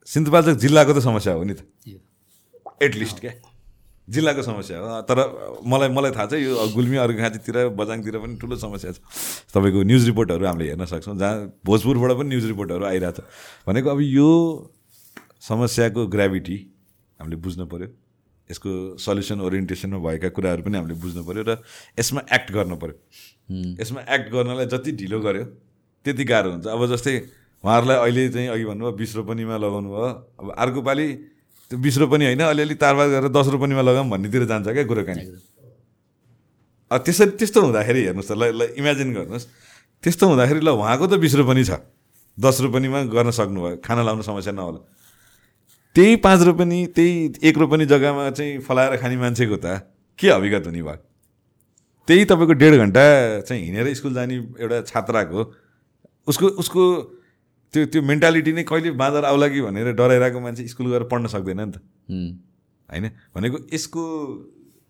सिन्धुपाल्चोक जिल्लाको त समस्या हो नि त। एटलिस्ट क्या। जिल्लाको समस्या हो। तर मलाई मलाई थाहा छ यो गुल्मी अर्घाँचीतिर बजाङतिर पनि ठुलो समस्या छ। तपाईँको न्युज रिपोर्टहरू हामीले हेर्न सक्छौँ। जहाँ भोजपुरबाट पनि न्युज रिपोर्टहरू आइरहेछ। भनेको अब यो समस्याको ग्राभिटी हामीले बुझ्नु पऱ्यो यसको सल्युसन ओरिएन्टेसनमा भएका कुराहरू पनि हामीले बुझ्नु पऱ्यो र यसमा एक्ट गर्नु पऱ्यो यसमा एक्ट गर्नलाई जति ढिलो गर्यो त्यति गाह्रो हुन्छ। अब जस्तै उहाँहरूलाई अहिले चाहिँ अघि भन्नुभयो बिस रोपनीमा लगाउनु भयो अब अर्को पालि त्यो बिस रोपनी होइन अलिअलि तारबार गरेर दस रोपनीमा लगाऊँ भन्नेतिर जान्छ क्या कुराकानी। अब त्यसरी त्यस्तो हुँदाखेरि हेर्नुहोस् त ल ल इमेजिन गर्नुहोस्। त्यस्तो हुँदाखेरि ल उहाँको त बिस रोपनी छ। दस रोपनीमा गर्न सक्नुभयो खाना लाउनु समस्या नहोला। त्यही पाँच रोपनी त्यही एक रोपनी जग्गामा चाहिँ फलाएर खाने मान्छेको त के अभिगत हुने भयो? त्यही तपाईँको डेढ घन्टा चाहिँ हिँडेर स्कुल जाने एउटा छात्राको उसको उसको त्यो त्यो मेन्टालिटी नै कहिले बाँदर आउला कि भनेर डराइरहेको मान्छे स्कुल गएर पढ्न सक्दैन नि त। होइन? भनेको यसको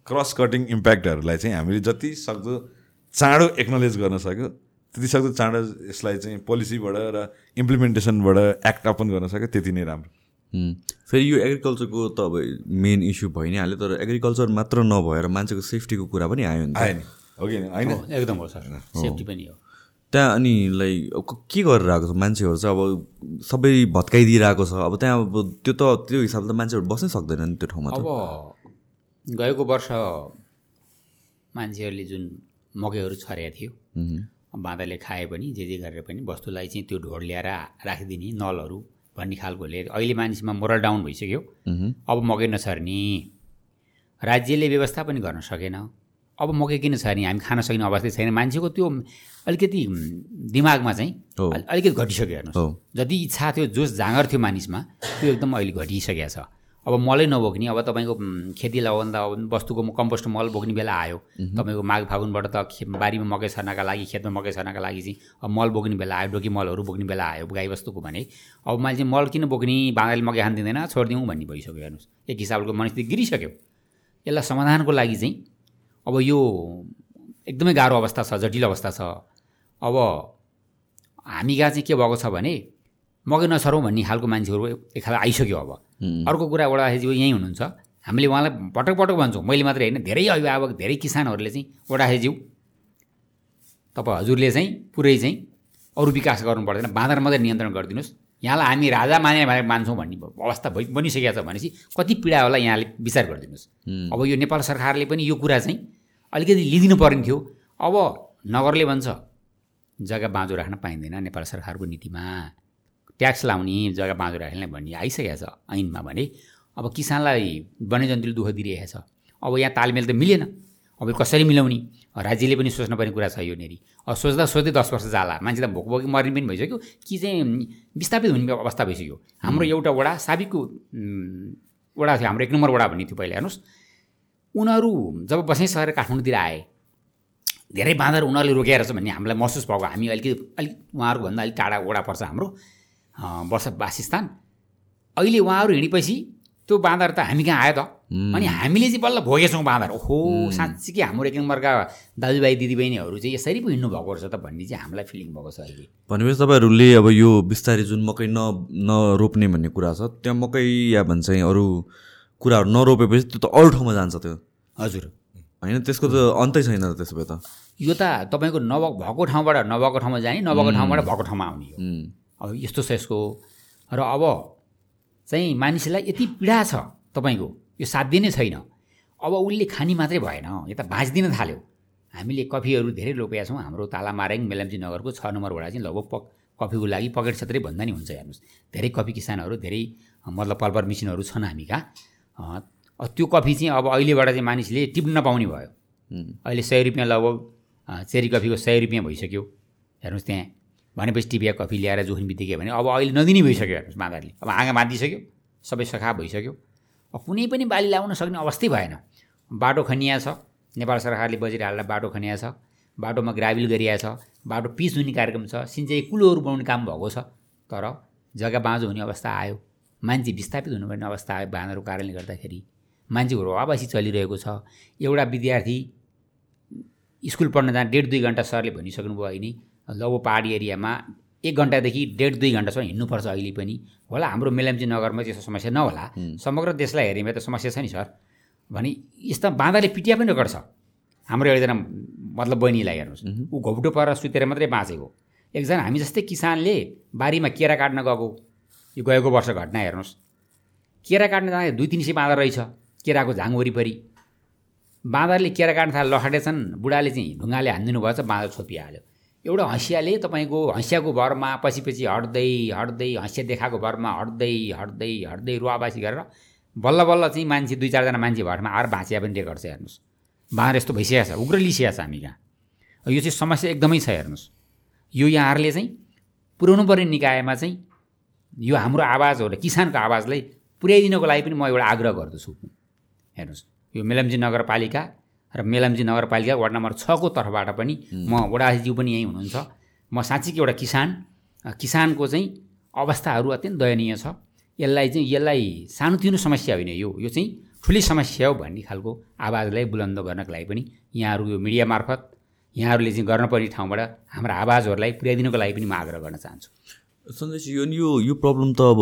क्रस कटिङ इम्प्याक्टहरूलाई चाहिँ हामीले जति सक्दो चाँडो एक्नोलेज गर्न सक्यो त्यति सक्दो चाँडो यसलाई चाहिँ पोलिसीबाट र इम्प्लिमेन्टेसनबाट एक्ट अपन गर्न सक्यो त्यति नै राम्रो। फेरि यो एग्रिकल्चरको त अब मेन इस्यु भइ नै हाल्यो तर एग्रिकल्चर मात्र नभएर मान्छेको सेफ्टीको कुरा पनि आयो नि आयो नि। हो कि होइन? एकदम हो सर। सेफ्टी पनि हो। त्यहाँ अनि लाइक के गरेर आएको छ मान्छेहरू चाहिँ? अब सबै भत्काइदिइरहेको छ। अब त्यहाँ अब त्यो त त्यो हिसाबले त मान्छेहरू बस्नै सक्दैन नि त्यो ठाउँमा त। अब गएको वर्ष मान्छेहरूले जुन मकैहरू छरेको थियो बाँदरले खाए पनि जे जे गरेर पनि वस्तुलाई चाहिँ त्यो ढोड ल्याएर राखिदिने नलहरू भन्ने खालकोले अहिले मानिसमा मोरल डाउन भइसक्यो। अब मकै नछर्ने। राज्यले व्यवस्था पनि गर्न सकेन। अब मकै किन छर्ने हामी खान सक्ने अवस्था छैन। मान्छेको त्यो अलिकति दिमागमा चाहिँ अलिकति घटिसक्यो हेर्नुहोस्। जति इच्छा थियो जोस जाँगर थियो मानिसमा त्यो एकदम अहिले घटिसकेको छ। अब मलै नबोक्ने अब तपाईँको खेती लगाउँदा अब वस्तुको कम्पोस्ट मल बोक्ने बेला आयो। तपाईँको माघ फागुनबाट त खे बारीमा मकै छर्नका लागि खेतमा मकै छर्नका लागि चाहिँ अब मल बोक्ने बेला आयो डोकी मलहरू बोक्ने बेला आयो गाईबस्तुको भने। अब मान्छे मल किन बोक्ने बाँदरले मकै खान दिँदैन छोडिदिउँ भन्ने भइसक्यो हेर्नुहोस्। एक हिसाबको मनस्थिति गिरिसक्यो। यसलाई समाधानको लागि चाहिँ अब यो एकदमै गाह्रो अवस्था छ जटिल अवस्था छ। अब हामी कहाँ चाहिँ के भएको छ भने मकै नछरौँ भन्ने खालको मान्छेहरू एक खाल आइसक्यो अब। अर्को कुरा ओडाहेजी यहीँ हुनुहुन्छ। हामीले उहाँलाई पटक पटक भन्छौँ। मैले मात्रै होइन धेरै अभिभावक धेरै किसानहरूले चाहिँ ओडाहेज्यू तपाईँ हजुरले चाहिँ पुरै चाहिँ अरू विकास गर्नु पर्दैन। बाँदर मात्रै नियन्त्रण गरिदिनुहोस्। यहाँलाई हामी राजा माने भनेर मान्छौँ भन्ने अवस्था भइ बनिसकेको छ भनेपछि कति पीडा होला यहाँले विचार गरिदिनुहोस्। अब यो नेपाल सरकारले पनि यो कुरा चाहिँ अलिकति लिइदिनु पर्ने थियो। अब नगरले भन्छ जग्गा बाँझो राख्न पाइँदैन नेपाल सरकारको नीतिमा। ट्याक्स लाउने जग्गा बाँझो राख्ने भन्ने आइसकेको छ ऐनमा भने। अब किसानलाई वन्यजन्तुले दुःख दिइरहेको छ। अब यहाँ तालमेल त मिलेन। अब यो कसरी मिलाउने? राज्यले पनि सोच्न पर्ने कुरा छ यो नेरी। अब सोच्दा सोच्दै दस वर्ष जाला। मान्छे त भोक भोकी मर्ने पनि भइसक्यो। कि चाहिँ विस्थापित हुने अवस्था भइसक्यो। हाम्रो एउटा वडा साबिकको वडा थियो हाम्रो एक नम्बर वडा भन्ने थियो पहिला हेर्नुहोस्। उनीहरू जब बसैँ सरेर काठमाडौँतिर आए धेरै बाँदर उनीहरूले रोकेर छ भन्ने हामीलाई महसुस भएको। हामी अलिकति अलिक उहाँहरूको भन्दा अलिक टाढा ओडा पर्छ हाम्रो वर्ष वासस्थान अहिले उहाँहरू हिँडेपछि त्यो बाँदर त हामी कहाँ आयो त? अनि हामीले चाहिँ बल्ल भोगेछौँ बाँदर। ओहो साँच्चीकै हाम्रो एक नम्बरका दाजुभाइ दिदीबहिनीहरू चाहिँ यसरी पो हिँड्नु भएको रहेछ त भन्ने चाहिँ हामीलाई फिलिङ भएको छ अहिले। भनेपछि तपाईँहरूले अब यो बिस्तारै जुन मकै न नरोप्ने भन्ने कुरा छ त्यहाँ मकै या भन्छ अरू कुराहरू नरोपेपछि त्यो त अरू ठाउँमा जान्छ त्यो। हजुर। होइन त्यसको त अन्तै छैन त त्यसो भए त। यो त तपाईँको नभ भएको ठाउँबाट नभएको ठाउँमा जाने नभएको ठाउँबाट भएको ठाउँमा आउने हो। अब यस्तो छ यसको। र अब चाहिँ मानिसलाई यति पीडा छ तपाईँको यो साध्य नै छैन। अब उसले खाने मात्रै भएन यता बाँच्दिन थाल्यो। हामीले कफीहरू धेरै रोपेका छौँ हाम्रो तालामारेङ मेलम्ची नगरको छ नम्बर वडा चाहिँ लगभग पक कफीको लागि पकेट क्षेत्रै भन्दा नि हुन्छ हेर्नुहोस्। धेरै कफी किसानहरू धेरै मतलब पल्पर मिसिनहरू छन् हामी कहाँ अ, अ, त्यो कफी चाहिँ अब अहिलेबाट चाहिँ मानिसले टिप्न नपाउने भयो। अहिले सय रुपियाँ लगभग चेरी कफीको सय रुपियाँ भइसक्यो। हेर्नुहोस् त्यहाँ। भनेपछि टिपिया कफी ल्याएर जोख्ने बित्तिकै भने अब अहिले नदिने भइसक्यो हेर्नुहोस् बाँदरले अब आँगा बाँधिसक्यो सबै सखा भइसक्यो। अब कुनै पनि बाली लाउन सक्ने अवस्थै भएन। बाटो खनिया छ नेपाल सरकारले बजेट हालेर बाटो खनिया छ बाटोमा ग्राभिल गरिया छ बाटो पिच हुने कार्यक्रम छ सिँचाइ कुलोहरू बनाउने काम भएको छ। तर जग्गा बाँझो हुने अवस्था आयो मान्छे विस्थापित हुनुपर्ने अवस्था आयो बाँदरको कारणले गर्दाखेरि। मान्छेको आवासी चलिरहेको छ। एउटा विद्यार्थी स्कुल पढ्न जाँदा डेढ दुई घन्टा सरले भनिसक्नु भयो अहिले। लौ पहाडी एरियामा एक घन्टादेखि डेढ दुई घन्टासम्म हिँड्नुपर्छ अहिले पनि। होला हाम्रो मेलम्ची नगरमा त्यस्तो समस्या नहोला। समग्र देशलाई हेऱ्यो भने त समस्या छ नि सर। भने यस्ता बाँदरले पिटिया पनि गर्छ। हाम्रो एकजना मतलब बहिनीलाई हेर्नुहोस्। ऊ घोप्टो परेर सुतेर मात्रै बाँचेको एकजना हामी जस्तै किसानले बारीमा केरा काट्न गएको। यो गएको वर्ष घटना हेर्नुहोस्। केरा काट्न जाँदा दुई तिन सय बाँदर रहेछ केराको झाङ वरिपरि। बाँदरले केरा काट्न थाले लखाटेछन्। बुढाले चाहिँ ढुङ्गाले हानिदिनु भएछ बाँदर छोपिहाल्यो। एउटा हँसियाले तपाईँको हँसियाको भरमा पछि पछि हट्दै हट्दै हँसिया देखाएको भरमा हट्दै हट्दै हट्दै रुवाबासी गरेर बल्ल बल्ल चाहिँ मान्छे दुई चारजना मान्छे भरमा आएर भाँचिया पनि रेकर्ड छ हेर्नुहोस्। बाँदर यस्तो भइसकेको छ उग्र लिइसकेको छ हामी कहाँ यो चाहिँ समस्या एकदमै छ हेर्नुहोस्। यो यहाँहरूले चाहिँ पुर्याउनु पर्ने निकायमा चाहिँ यो हाम्रो आवाज हो र किसानको आवाजलाई पुर्याइदिनको लागि पनि म एउटा आग्रह गर्दछु। हेर्नुहोस् यो मेलम्ची नगरपालिका र मेलम्ची नगरपालिका वार्ड नम्बर छको तर्फबाट पनि म वडाज्यू पनि यहीँ हुनुहुन्छ। म साँच्चीकै एउटा किसान। किसानको चाहिँ अवस्थाहरू अत्यन्त दयनीय छ। यसलाई चाहिँ यसलाई सानोतिनो समस्या होइन यो। यो चाहिँ ठुलै समस्या हो भन्ने खालको आवाजलाई बुलन्द गर्नको लागि पनि यहाँहरू यो मिडिया मार्फत यहाँहरूले चाहिँ गर्नुपर्ने ठाउँबाट हाम्रो आवाजहरूलाई पुर्याइदिनको लागि पनि म आग्रह गर्न चाहन्छु। सन्देश यो यो यो प्रब्लम त अब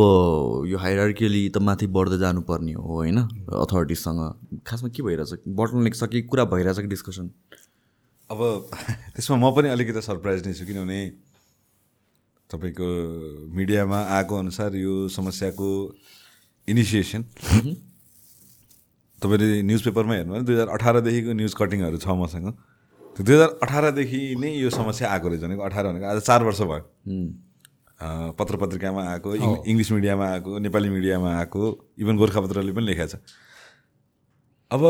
यो हाइरार्कियली त माथि बढ्दै जानुपर्ने हो होइन? अथोरिटिजसँग खासमा के भइरहेछ? बटन छ कि कुरा भइरहेछ कि डिस्कसन अब त्यसमा म पनि अलिकति सरप्राइज नै छु किनभने तपाईँको मिडियामा आएको अनुसार यो समस्याको इनिसिएसन तपाईँले न्युज पेपरमा हेर्नु भने दुई हजार अठारदेखिको न्युज कटिङहरू छ मसँग। दुई हजार अठारदेखि नै यो समस्या आएको रहेछ भनेको अठार भनेको आज चार वर्ष भयो। पत्र पत्रिकामा आएको इङ- इङ्ग्लिस मिडियामा आएको नेपाली मिडियामा आएको इभन गोर्खापत्रले पनि लेखाएको छ। अब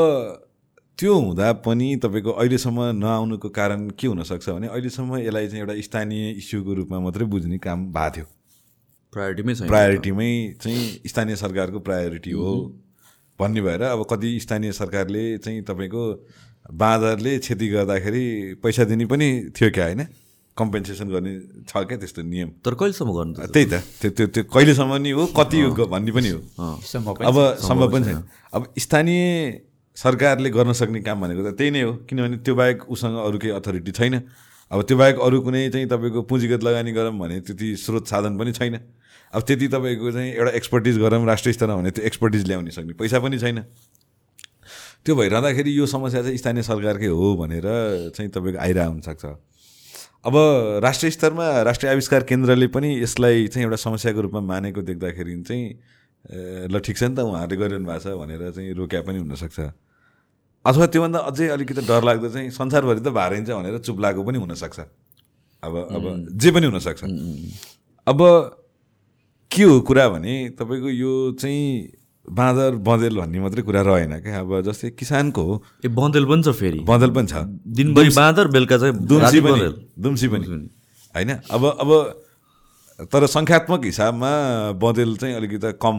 त्यो हुँदा पनि तपाईँको अहिलेसम्म नआउनुको कारण के हुनसक्छ भने अहिलेसम्म यसलाई चाहिँ एउटा स्थानीय इस्युको रूपमा मात्रै बुझ्ने काम भएको थियो। प्रायोरिटीमै छैन। प्रायोरिटीमै चाहिँ स्थानीय सरकारको प्रायोरिटी हो। भन्ने भएर अब कति स्थानीय सरकारले चाहिँ तपाईँको बाँदरले क्षति गर्दाखेरि पैसा दिने पनि थियो क्या होइन? कम्पेन्सेसन गर्ने छ क्या त्यस्तो नियम। तर कहिलेसम्म गर्नु त? त्यही त। त्यो त्यो त्यो कहिलेसम्म नि हो कति भन्ने पनि हो। अब सम्भव पनि छैन। अब स्थानीय सरकारले गर्न सक्ने काम भनेको त त्यही नै हो। किनभने त्यो बाहेक उसँग अरू केही अथोरिटी छैन। अब त्यो बाहेक अरू कुनै चाहिँ तपाईँको पुँजीगत लगानी गरौँ भने त्यति स्रोत साधन पनि छैन। अब त्यति तपाईँको चाहिँ एउटा एक्सपर्टिज गरौँ राष्ट्रिय स्तरमा भने त्यो एक्सपर्टिज ल्याउने सक्ने पैसा पनि छैन। त्यो भइरहँदाखेरि यो समस्या चाहिँ स्थानीय सरकारकै हो भनेर चाहिँ तपाईँको आइरहेको हुनसक्छ। अब राष्ट्रिय स्तरमा राष्ट्रिय आविष्कार केन्द्रले पनि यसलाई चाहिँ एउटा समस्याको रूपमा मानेको देख्दाखेरि चाहिँ ल ठिक छ नि त उहाँहरूले गरिरहनु भएको छ भनेर चाहिँ रोक्या पनि हुनसक्छ। अथवा त्योभन्दा अझै अलिकति डरलाग्दो चाहिँ संसारभरि त भारिन्छ भनेर चुप लागेको पनि हुनसक्छ। अब अब जे पनि हुनसक्छ। अब के हो कुरा भने तपाईँको यो चाहिँ बाँदर बँदेल भन्ने मात्रै कुरा रहेन क्या। अब जस्तै किसानको हो ए बन्देल पनि छ फेरि। बँदेल पनि छ। दिनभरि बाँदर बेलुका चाहिँ दुम्सी पनि बँदेल। दुम्सी पनि। होइन? अब अब तर सङ्ख्यात्मक हिसाबमा बँदेल चाहिँ अलिकति कम।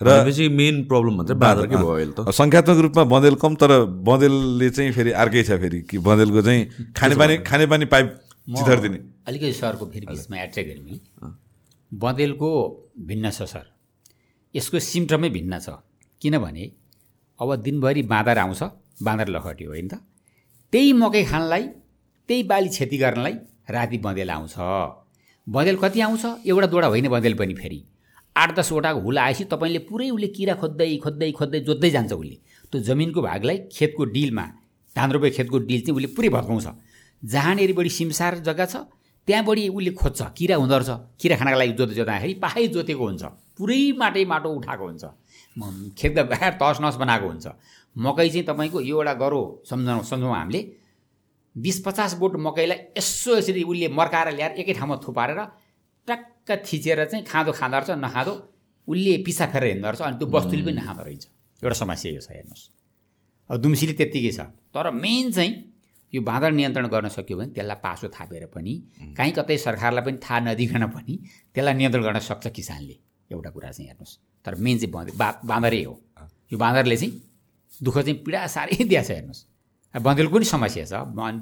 भनेपछि मेन प्रब्लम भन्छ बाँदरकै भयो अहिले त। सङ्ख्यात्मक रूपमा बँदेल कम तर बँदेलले चाहिँ फेरि अर्कै छ फेरि कि बँदेलको चाहिँ खानेपानी खानेपानी पाइप चिथर दिने अलिकति सरको फेरि बिचमा एड चाहिँ गरौँ है बँदेलको भिन्न छ सर यसको सिम्टमै भिन्न छ। किनभने अब दिनभरि बाँदर आउँछ बाँदर लखट्यो होइन त। त्यही मकै खानलाई त्यही बाली क्षति गर्नलाई राति बँदेल आउँछ। बँदेल कति आउँछ? एउटा दोडा होइन बँदेल पनि फेरि। आठ दसवटाको हुला आएपछि तपाईँले पुरै उसले किरा खोज्दै खोज्दै खोज्दै जोत्दै जान्छ उसले। त्यो जमिनको भागलाई खेतको डिलमा धान रोपे खेतको डिल चाहिँ उसले पुरै भत्काउँछ। जहाँनिर बढी सिमसार जग्गा छ त्यहाँ बढी उसले खोज्छ। किरा हुँदो रहेछ। किरा खानको लागि जोत्दै जोत्दाखेरि पाहै जोतेको हुन्छ। पुरै माटै माटो उठाएको हुन्छ। खेतका बाहिर तस नस बनाएको हुन्छ। मकै चाहिँ तपाईँको यो एउटा गरो सम्झाउँ सम्झौँ हामीले। बिस पचास बोट मकैलाई यसो यसरी उसले मर्काएर ल्याएर एकै ठाउँमा थुपारेर टक्क थिचेर चाहिँ खाँदो खाँदो रहेछ नखाँदो उसले पिसा फेरेर हिँड्दो रहेछ अनि त्यो बस्तुले पनि नखाँदो रहेछ। एउटा समस्या यो छ हेर्नुहोस्। अब दुम्सीले त्यत्तिकै छ। तर मेन चाहिँ यो बाँदर नियन्त्रण गर्न सक्यो भने त्यसलाई पासो थापेर पनि कहीँ कतै सरकारलाई पनि थाहा नदिकन पनि त्यसलाई नियन्त्रण गर्न सक्छ किसानले। एउटा कुरा चाहिँ हेर्नुहोस्। तर मेन चाहिँ बँदे बा बाँदरै हो। यो बाँदरले चाहिँ दुःख चाहिँ पीडा साह्रै दिएको छ हेर्नुहोस्। बँदेलको पनि समस्या छ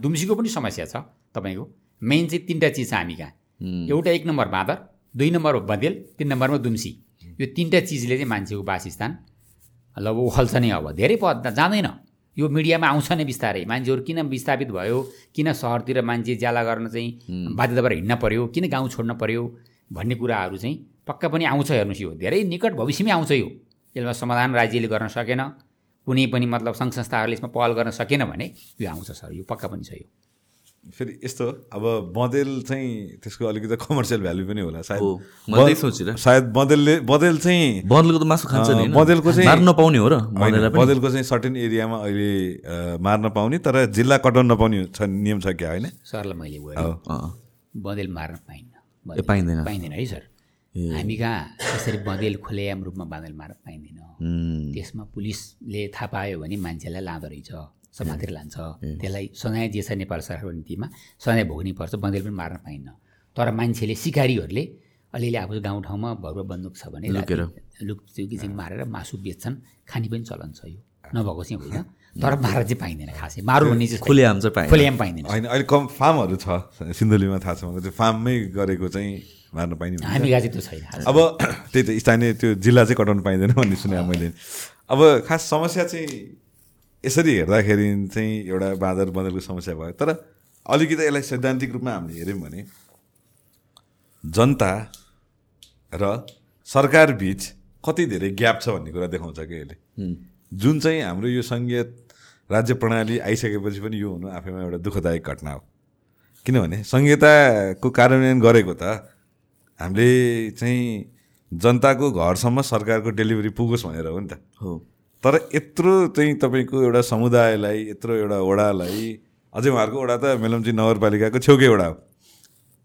दुम्सीको पनि समस्या छ तपाईँको। मेन चाहिँ तिनवटा चिज छ हामी कहाँ। एउटा एक नम्बर बाँदर दुई नम्बर हो बँदेल तिन नम्बरमा दुम्सी। यो तिनवटा चिजले चाहिँ मान्छेको वासस्थान ल उखल्छ नै अब। धेरै पद जाँदैन। यो मिडियामा आउँछ नै बिस्तारै। मान्छेहरू किन विस्थापित भयो? किन सहरतिर मान्छे ज्याला गर्न चाहिँ बाध्यता भएर हिँड्न पर्यो? किन गाउँ छोड्न पर्यो? भन्ने कुराहरू चाहिँ पक्का पनि आउँछ हेर्नुहोस् यो। धेरै निकट भविष्यमै आउँछ यो। यसमा समाधान राज्यले गर्न सकेन कुनै पनि मतलब सङ्घ संस्थाहरूले यसमा पहल गर्न सकेन भने यो आउँछ सर यो पक्का पनि छ यो। फेरि यस्तो अब बँदेल चाहिँ त्यसको अलिकति कमर्सियल भ्यालु पनि होला सायद। सायद बँदेलले बँदेल चाहिँ बँदेलको त मासु खान्छ नि बँदेलको चाहिँ- मार्न नपाउने हो र बँदेलको चाहिँ सर्टेन एरियामा अहिले मार्न पाउने तर जिल्ला कटाउन नपाउने छ नियम छ क्या होइन? सरलाई मैले हो। गएँ अँ, बँदेल मार्न पाइन्न। पाइँदैन। पाइँदैन है सर। हामी कहाँ यसरी बँदेल खुलेआम रूपमा बँदेल मार्न पाइँदैन। त्यसमा पुलिसले थाहा पायो भने मान्छेलाई लाँदो रहेछ समातेर लान्छ। त्यसलाई सजाय जे छ नेपाल सरकारको नीतिमा सजाय भोग्नै पर्छ बँदेल पनि मार्न पाइन्न। तर मान्छेले सिकारीहरूले अलिअलि आफू गाउँठाउँमा भरुवा बन्दुक छ भने लुकेर। लुकचुकी चाहिँ मारेर मासु बेच्छन् खाने पनि चलन छ यो। नभएको चाहिँ होइन तर मारेर चाहिँ पाइँदैन खासै। मारु भन्ने चाहिँ खुलेआम चाहिँ पाइँदैन। खुलेआम पाइँदैन। होइन अहिले कम फार्महरू छ सिन्धुलीमा थाहा छ मलाई फार्ममै गरेको चाहिँ मार्न पाइने हुन्छ। हामी त्यो छैन अब त्यही त स्थानीय त्यो जिल्ला चाहिँ कटाउनु पाइँदैन भन्ने सुने मैले। अब खास समस्या चाहिँ यसरी हेर्दाखेरि चाहिँ एउटा बाँदर बँदरको समस्या भयो। तर अलिकति यसलाई सैद्धान्तिक रूपमा हामीले हेऱ्यौँ भने जनता र सरकार बिच कति धेरै ग्याप छ भन्ने कुरा देखाउँछ कि यसले। जुन चाहिँ हाम्रो यो सङ्घीय राज्य प्रणाली आइसकेपछि पनि यो हुनु आफैमा एउटा दुःखदायक घटना हो। किनभने संहिताको कार्यान्वयन गरेको त हामीले चाहिँ जनताको घरसम्म सरकारको डेलिभरी पुगोस् भनेर हो नि त। हो। तर यत्रो चाहिँ तपाईँको एउटा समुदायलाई यत्रो एउटा वडालाई अझै उहाँहरूको वडा त मेलम्ची नगरपालिकाको छेउकै वडा हो।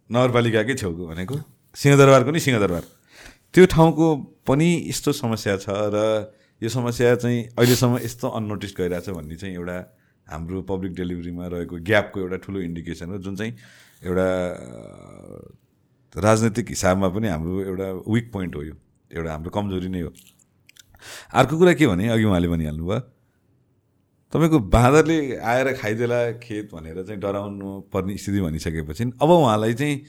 नगरपालिकाकै छेउको भनेको सिंहदरबारको नि सिंहदरबार। त्यो ठाउँको पनि यस्तो समस्या छ र यो समस्या चाहिँ अहिलेसम्म यस्तो अननोटिस गइरहेछ भन्ने चाहिँ एउटा हाम्रो पब्लिक डेलिभरीमा रहेको ग्यापको एउटा ठुलो इन्डिकेसन हो जुन चाहिँ एउटा राजनैतिक हिसाबमा पनि हाम्रो एउटा विक पोइन्ट हो यो। एउटा हाम्रो कमजोरी नै हो। अर्को कुरा के भने अघि उहाँले भनिहाल्नु भयो तपाईँको बाँदरले आएर खाइदेला खेत भनेर चाहिँ डराउनु पर्ने स्थिति भनिसकेपछि अब उहाँलाई चाहिँ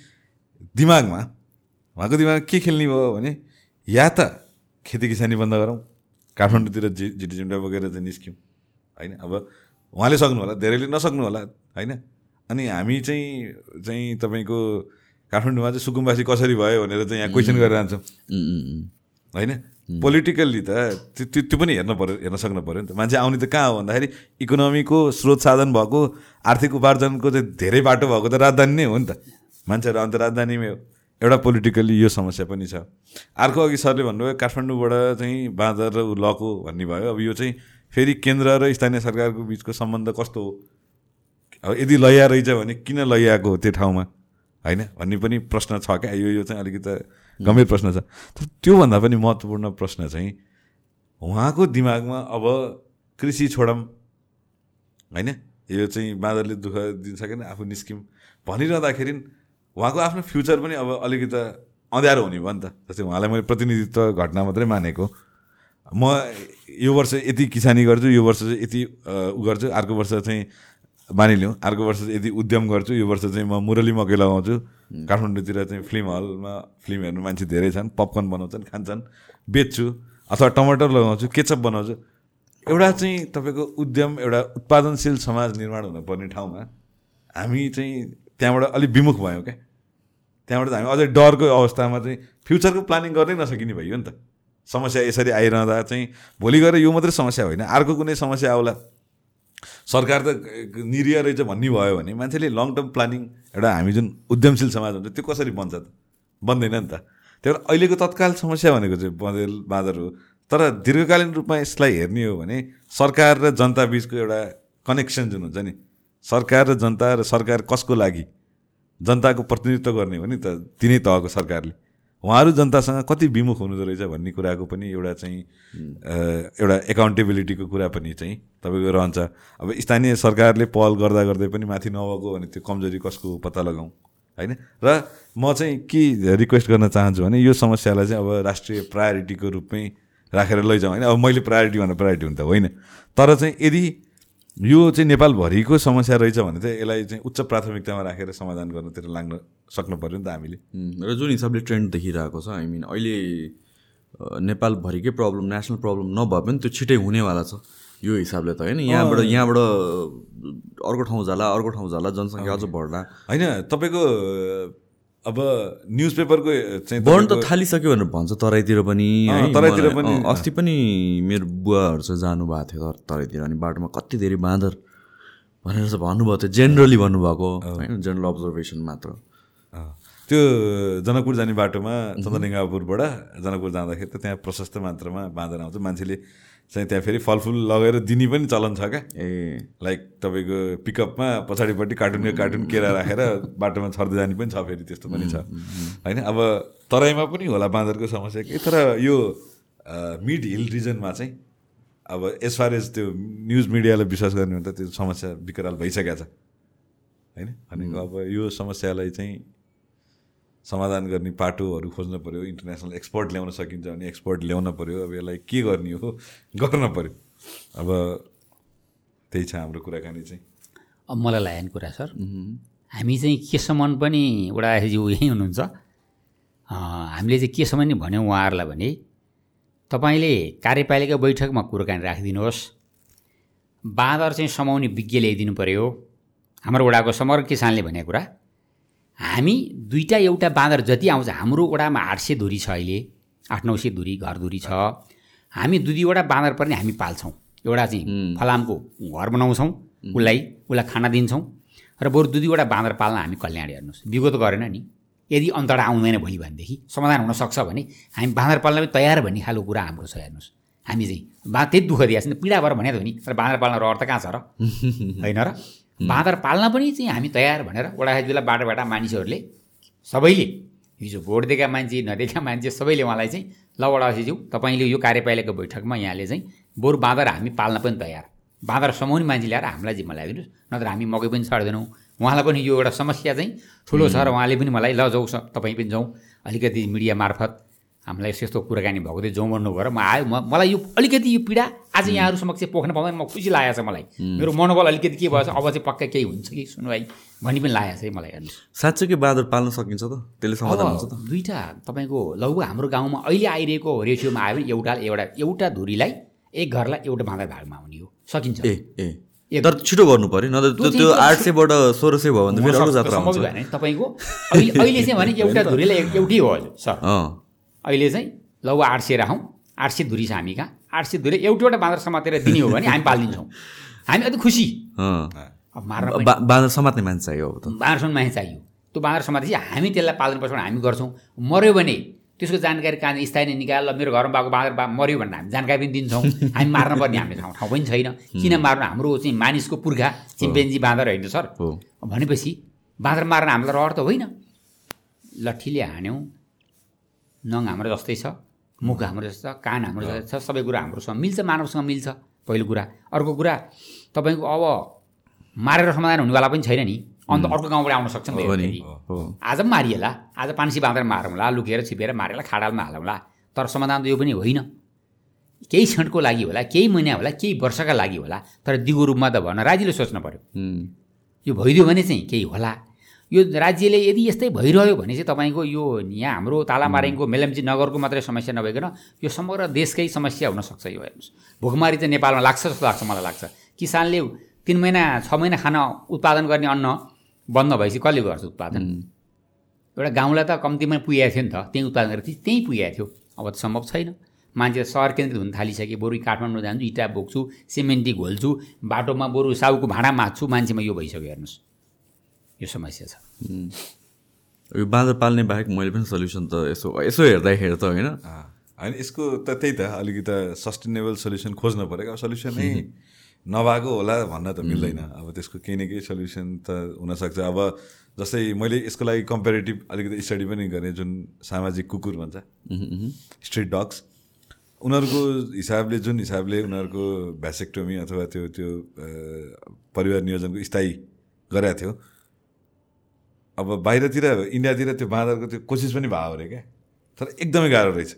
दिमागमा उहाँको दिमागमा के खेल्ने भयो भने या त खेती किसानी बन्द गरौँ काठमाडौँतिर जि जिटिजिन्डा बोकेर चाहिँ निस्क्यौँ होइन? अब उहाँले सक्नु होला धेरैले नसक्नु होला होइन? अनि हामी चाहिँ चाहिँ तपाईँको काठमाडौँमा चाहिँ सुकुम्बासी कसरी भयो भनेर चाहिँ यहाँ क्वेसन गरेर जान्छौँ उम्, उम्, उम्। होइन? पोलिटिकल्ली त त्यो त्यो पनि हेर्न पऱ्यो हेर्न सक्नु पऱ्यो नि त। मान्छे आउने त कहाँ हो भन्दाखेरि इकोनोमीको स्रोत साधन भएको आर्थिक उपार्जनको चाहिँ धेरै बाटो भएको त राजधानी नै हो नि त। मान्छेहरू आउनु त राजधानीमै हो। एउटा पोलिटिकल्ली यो समस्या पनि छ। अर्को अघि सरले भन्नुभयो काठमाडौँबाट चाहिँ बाँदर र लको भन्ने भयो। अब यो चाहिँ फेरि केन्द्र र स्थानीय सरकारको बिचको सम्बन्ध कस्तो हो? अब यदि लैया रहेछ भने किन लैयाको हो त्यो ठाउँमा? होइन? भन्ने पनि प्रश्न छ क्या। यो यो चाहिँ अलिकति गम्भीर प्रश्न छ। तर त्योभन्दा पनि महत्त्वपूर्ण प्रश्न चाहिँ उहाँको दिमागमा अब कृषि छोडौँ होइन? यो चाहिँ बाँदरले दुःख दिन सकेन आफू निस्क्यौँ भनिरहँदाखेरि उहाँको आफ्नो फ्युचर पनि अब अलिकति अँध्यारो हुने भयो नि त। जस्तै उहाँलाई मैले प्रतिनिधित्व घटना मात्रै मानेको। म यो वर्ष यति किसानी गर्छु यो वर्ष चाहिँ यति उ गर्छु। अर्को वर्ष चाहिँ मानिलिउँ। अर्को वर्ष यति उद्यम गर्छु यो वर्ष चाहिँ म मुरली मकै लगाउँछु। काठमाडौँतिर चाहिँ फिल्म हलमा फिल्म हेर्नु मान्छे धेरै छन् पपकर्न बनाउँछन् खान्छन् बेच्छु अथवा टमाटर लगाउँछु केचप बनाउँछु। एउटा चाहिँ तपाईँको उद्यम एउटा उत्पादनशील समाज निर्माण हुनुपर्ने ठाउँमा हामी चाहिँ त्यहाँबाट अलिक विमुख भयौँ क्या। त्यहाँबाट त हामी अझै डरको अवस्थामा चाहिँ फ्युचरको प्लानिङ गर्नै नसकिने भइयो नि त। समस्या यसरी आइरहँदा चाहिँ भोलि गएर यो मात्रै समस्या होइन अर्को कुनै समस्या आउला। सरकार त निरीह रहेछ भन्ने भयो भने मान्छेले लङ टर्म प्लानिङ एउटा हामी जुन उद्यमशील समाज हुन्छ त्यो कसरी बन्छ त? बन्दैन नि त। त्यही भएर अहिलेको तत्काल समस्या भनेको चाहिँ बँदेल बाँदर हो तर दीर्घकालीन रूपमा यसलाई हेर्ने हो भने सरकार र जनता बिचको एउटा कनेक्सन जुन हुन्छ नि सरकार र जनता र सरकार कसको लागि जनताको प्रतिनिधित्व गर्ने हो नि त तिनै तहको सरकारले। उहाँहरू जनतासँग कति विमुख हुनुहुँदो रहेछ भन्ने कुराको पनि एउटा चाहिँ एउटा एकाउन्टेबिलिटीको कुरा पनि चाहिँ तपाईँको रहन्छ। अब स्थानीय सरकारले पहल गर्दा गर्दै पनि माथि नभएको भने त्यो कमजोरी कसको पत्ता लगाउँ होइन? र म चाहिँ के रिक्वेस्ट गर्न चाहन्छु भने यो समस्यालाई चाहिँ अब राष्ट्रिय प्रायोरिटीको रूपमै राखेर लैजाउँ। होइन? अब मैले प्रायोरिटी भनेर प्रायोरिटी हुन्छ होइन। तर चाहिँ यदि यो चाहिँ नेपालभरिको समस्या रहेछ भने चाहिँ यसलाई चाहिँ उच्च प्राथमिकतामा राखेर समाधान गर्नतिर लाग्न सक्नु पऱ्यो नि त हामीले। र जुन हिसाबले ट्रेन्ड देखिरहेको छ आई मिन अहिले नेपालभरिकै प्रब्लम नेसनल प्रब्लम नभए पनि त्यो छिटै हुनेवाला छ। यो हिसाबले त होइन यहाँबाट यहाँबाट अर्को ठाउँ जाला अर्को ठाउँ जाला जनसङ्ख्या अझ बढ्ला। होइन तपाईँको अब न्युज पेपरको चाहिँ बढ्न त थालिसक्यो भनेर भन्छ तराईतिर पनि तराईतिर पनि, अस्ति पनि मेरो बुवाहरू चाहिँ जानुभएको थियो तर तराईतिर अनि बाटोमा कति धेरै बाँदर भनेर चाहिँ भन्नुभएको थियो जेनरली भन्नुभएको होइन जेनरल अब्जर्भेसन मात्र। त्यो जनकपुर जाने बाटोमा चन्द्रलिङ्गापुरबाट जनकपुर जाँदाखेरि त त्यहाँ प्रशस्त मात्रामा बाँदर आउँछ। मान्छेले चाहिँ त्यहाँ फेरि फलफुल लगेर दिने पनि चलन छ क्या। ए। लाइक तपाईँको पिकअपमा पछाडिपट्टि कार्टुनको कार्टुन केरा राखेर बाटोमा छर्दै जाने पनि छ फेरि त्यस्तो पनि छ। होइन? अब तराईमा पनि होला बाँदरको समस्या के? तर यो मिड हिल रिजनमा चाहिँ अब एज एज त्यो न्युज मिडियालाई विश्वास गर्ने हो भने त त्यो समस्या विकराल भइसकेको छ। होइन? भनेको अब यो समस्यालाई चाहिँ समाधान गर्ने पाटोहरू खोज्नु पऱ्यो इन्टरनेसनल एक्सपर्ट ल्याउन सकिन्छ भने एक्सपर्ट ल्याउन पऱ्यो अब यसलाई के गर्ने हो? गर्न पऱ्यो अब त्यही छ हाम्रो कुराकानी चाहिँ। अब मलाई लागेन कुरा सर। हामी चाहिँ केसम्म पनि वडाज्यू यहीँ हुनुहुन्छ। हामीले चाहिँ केसम्म नि भन्यौँ उहाँहरूलाई भने तपाईँले कार्यपालिका बैठकमा कुराकानी राखिदिनुहोस्। बाँदर चाहिँ समाउने विज्ञ ल्याइदिनु पऱ्यो हाम्रो वडाको समग्र किसानले भनेको कुरा। हामी दुईवटा एउटा बाँदर जति आउँछ हाम्रो वडामा आठ सय धुरी छ अहिले। आठ नौ सय धुरी घर धुरी छ। हामी दुई दुईवटा बाँदर पनि हामी पाल्छौँ। एउटा चाहिँ फलामको घर बनाउँछौँ उसलाई उसलाई खाना दिन्छौँ। र बरु दुई दुईवटा बाँदर पाल्न हामी कल्याण हेर्नुहोस्। विगत गरेन नि। यदि अन्तडा आउँदैन भोलि भनेदेखि समाधान हुनसक्छ भने हामी बाँदर पाल्न पनि तयार भन्ने खालको कुरा हाम्रो छ हेर्नुहोस्। हामी चाहिँ बा त्यही दुःख दिएको छ नि त पीडा भएर भनेको हो नि। तर बाँदर पाल्न रहर त कहाँ छ र? होइन र? बाँदर पाल्न पनि चाहिँ हामी तयार भनेर वडाखेतलाई बाटोबाट मानिसहरूले सबैले हिजो भोट दिएका मान्छे नदिएका मान्छे सबैले उहाँलाई चाहिँ ल वडासीज्यू तपाईँले यो कार्यपालिकाको बैठकमा यहाँले चाहिँ बरु बाँदर हामी पाल्न पनि तयार। बाँदर समाउने मान्छे ल्याएर हामीलाई जिम्मा ल्याइदिनुहोस् नत्र हामी मकै पनि छाड्दैनौँ। उहाँलाई पनि यो एउटा समस्या चाहिँ ठुलो छ र उहाँले पनि मलाई ल जाउँ तपाईँ पनि जाउँ अलिकति मिडिया मार्फत हामीलाई यस्तो यस्तो कुराकानी भएको थियो जाउँ भन्नु भएर म आयो म मलाई यो अलिकति यो पीडा आज यहाँहरू समक्ष पोख्न पाउँदैन म खुसी लागेको छ मलाई। मेरो मनोबल अलिकति के भएछ अब चाहिँ पक्कै केही हुन्छ कि? सुनवाई भन्ने पनि लागेको छ है मलाई हेर्नुहोस् साँच्चै बाँदर पाल्न सकिन्छ त? त्यसले समाधान हुन्छ त? दुईवटा तपाईँको लगभग हाम्रो गाउँमा अहिले आइरहेको रेसियोमा आयो भने एउटा एउटा एउटा धुरीलाई एक घरलाई एउटा बाँदर भागमा आउने हो। सकिन्छ। ए ए। तर छिटो गर्नु पऱ्यो नत्र त्यो त्यो आठ सयबाट सोह्र सय भयो भने फेरि अर्को जात्रा हुन्छ। नि तपाईँको। अहिले अहिले चाहिँ भने एउटा धुरीलाई एउटै हो हजुर सर। अहिले चाहिँ लगभग आठ सय राखौँ आठ सय धुरी छ हामी कहाँ। आठ सय धुरी एउटा एउटा बाँदर समातेर दिने हो भने हामी पालिदिन्छौँ। हामी अति खुसी। अब मार्न बाँदर समात्ने मान्छे चाहियो अब त। बाँदरसम्म मान्छे चाहियो। त्यो बाँदर समातेपछि हामी त्यसलाई पाल्नुपर्छ भने हामी गर्छौँ। मऱ्यो भने त्यसको जानकारी कहाँ स्थानीय निकाय ल मेरो घरमा भएको बाँदर बा मऱ्यो भनेर हामी जानकारी पनि दिन्छौँ। हामी मार्न पर्ने हामीले ठाउँ ठाउँ पनि छैन। किन मार्नु? हाम्रो चाहिँ मानिसको पुर्खा चिम्पेन्जी बाँदर होइन सर। भनेपछि बाँदर मार्न हामीलाई रहर त होइन। लट्ठीले हान्यौँ। नङ हाम्रो जस्तै छ। मुख हाम्रो जस्तो छ कान हाम्रो जस्तै छ सबै कुरा हाम्रोसँग मिल्छ मानवसँग मिल्छ पहिलो कुरा। अर्को कुरा तपाईँको अब मारेर समाधान हुनेवाला पनि छैन नि। अन्त अर्को गाउँबाट आउन सक्छ नि आज पनि मारिएला। आज पान्सी बाँदर मारौँला लुकेर छिपेर मारेर खाडालमा हालौँला। तर समाधान त यो पनि होइन। केही क्षणको लागि होला केही महिना होला केही वर्षका लागि होला तर दिगो रूपमा त भन्न राज्यले सोच्नु पऱ्यो यो भइदियो भने चाहिँ केही होला। यो राज्यले यदि यस्तै भइरह्यो भने चाहिँ तपाईँको यो यहाँ हाम्रो तालामारेङको मेलम्ची नगरको मात्रै समस्या नभइकन यो समग्र देशकै समस्या हुनसक्छ यो हेर्नुहोस्। भोकमारी चाहिँ नेपालमा लाग्छ जस्तो लाग्छ मलाई लाग्छ। किसानले तिन महिना छ महिना खान उत्पादन गर्ने अन्न बन्द भएपछि कसले गर्छ उत्पादन? एउटा गाउँलाई त कम्तीमा पुगेको थियो नि त त्यहीँ उत्पादन गरेर त्यही- त्यहीँ पुगेको थियो। अब त सम्भव छैन। मान्छे सहर केन्द्रित हुन थालिसके बरु काठमाडौँ जान्छु इँटा बोक्छु सिमेन्टी घोल्छु बाटोमा बरु साउको भाँडा माझ्छु मान्छेमा यो भइसक्यो हेर्नुहोस्। यो समस्या छ। यो बाँदर पाल्ने बाहेक मैले पनि सल्युसन त यसो यसो हेर्दाखेरि त होइन। होइन यसको त त्यही त अलिकति सस्टेनेबल सोल्युसन खोज्नु पऱ्यो अब सोल्युसनै नभएको होला भन्न त मिल्दैन। अब त्यसको केही न केही सोल्युसन त हुनसक्छ। अब जस्तै मैले यसको लागि कम्पेरिटिभ अलिकति स्टडी पनि गरेँ जुन सामाजिक कुकुर भन्छ। Street dogs. उनीहरूको हिसाबले जुन हिसाबले उनीहरूको भ्यासेक्टोमी अथवा त्यो त्यो परिवार नियोजनको स्थायी गरेको थियो अब बाहिरतिर इन्डियातिर त्यो बाँदरको त्यो कोसिस पनि भयो अरे क्या। तर एकदमै गाह्रो रहेछ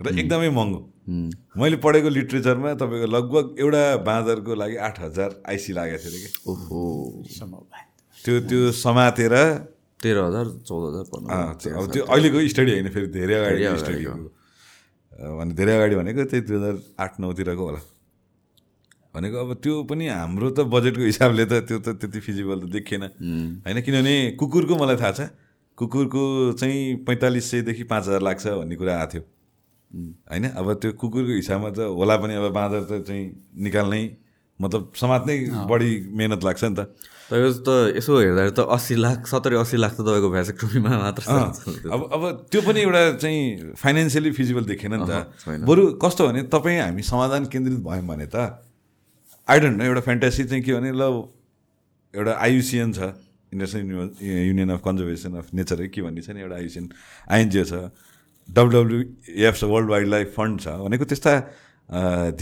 र एकदमै महँगो। मैले पढेको लिट्रेचरमा तपाईँको लगभग एउटा बाँदरको लागि आठ हजार आइसी लागेको थियो अरे क्या। ओहो। त्यो त्यो समातेर तेह्र हजार चौध हजार अब त्यो अहिलेको स्टडी होइन फेरि धेरै अगाडि धेरै स्टडीको। भने धेरै अगाडि भनेको त्यही दुई हजार आठ नौतिरको होला। भनेको अब त्यो पनि हाम्रो त बजेटको हिसाबले त त्यो त त्यति फिजिबल त देखिएन। होइन किनभने कुकुरको मलाई थाहा छ कुकुरको चाहिँ पैँतालिस सयदेखि पाँच हजार लाग्छ भन्ने कुरा आएको थियो। होइन अब त्यो कुकुरको हिसाबमा त होला पनि अब बाँदर त चाहिँ निकाल्नै मतलब समात्नै बढी मेहनत लाग्छ नि त। तपाईँको त यसो हेर्दाखेरि त अस्सी लाख सत्तरी अस्सी लाख त तपाईँको भ्यासेक्टोमीमा मात्र। अब अब त्यो पनि एउटा चाहिँ फाइनेन्सियली फिजिबल देखेन नि त। बरु कस्तो भने तपाईँ हामी समाधान केन्द्रित भयौँ भने त आई डोन्ट नो एउटा फ्यान्टासी चाहिँ के भने ल एउटा आयुसिएन छ international union of conservation of nature है के भन्ने छ नि एउटा आयुसिएन आइएनजिओ छ डब्लुडब्लुएफ छ वर्ल्ड वाइल्ड लाइफ फन्ड छ भनेको त्यस्ता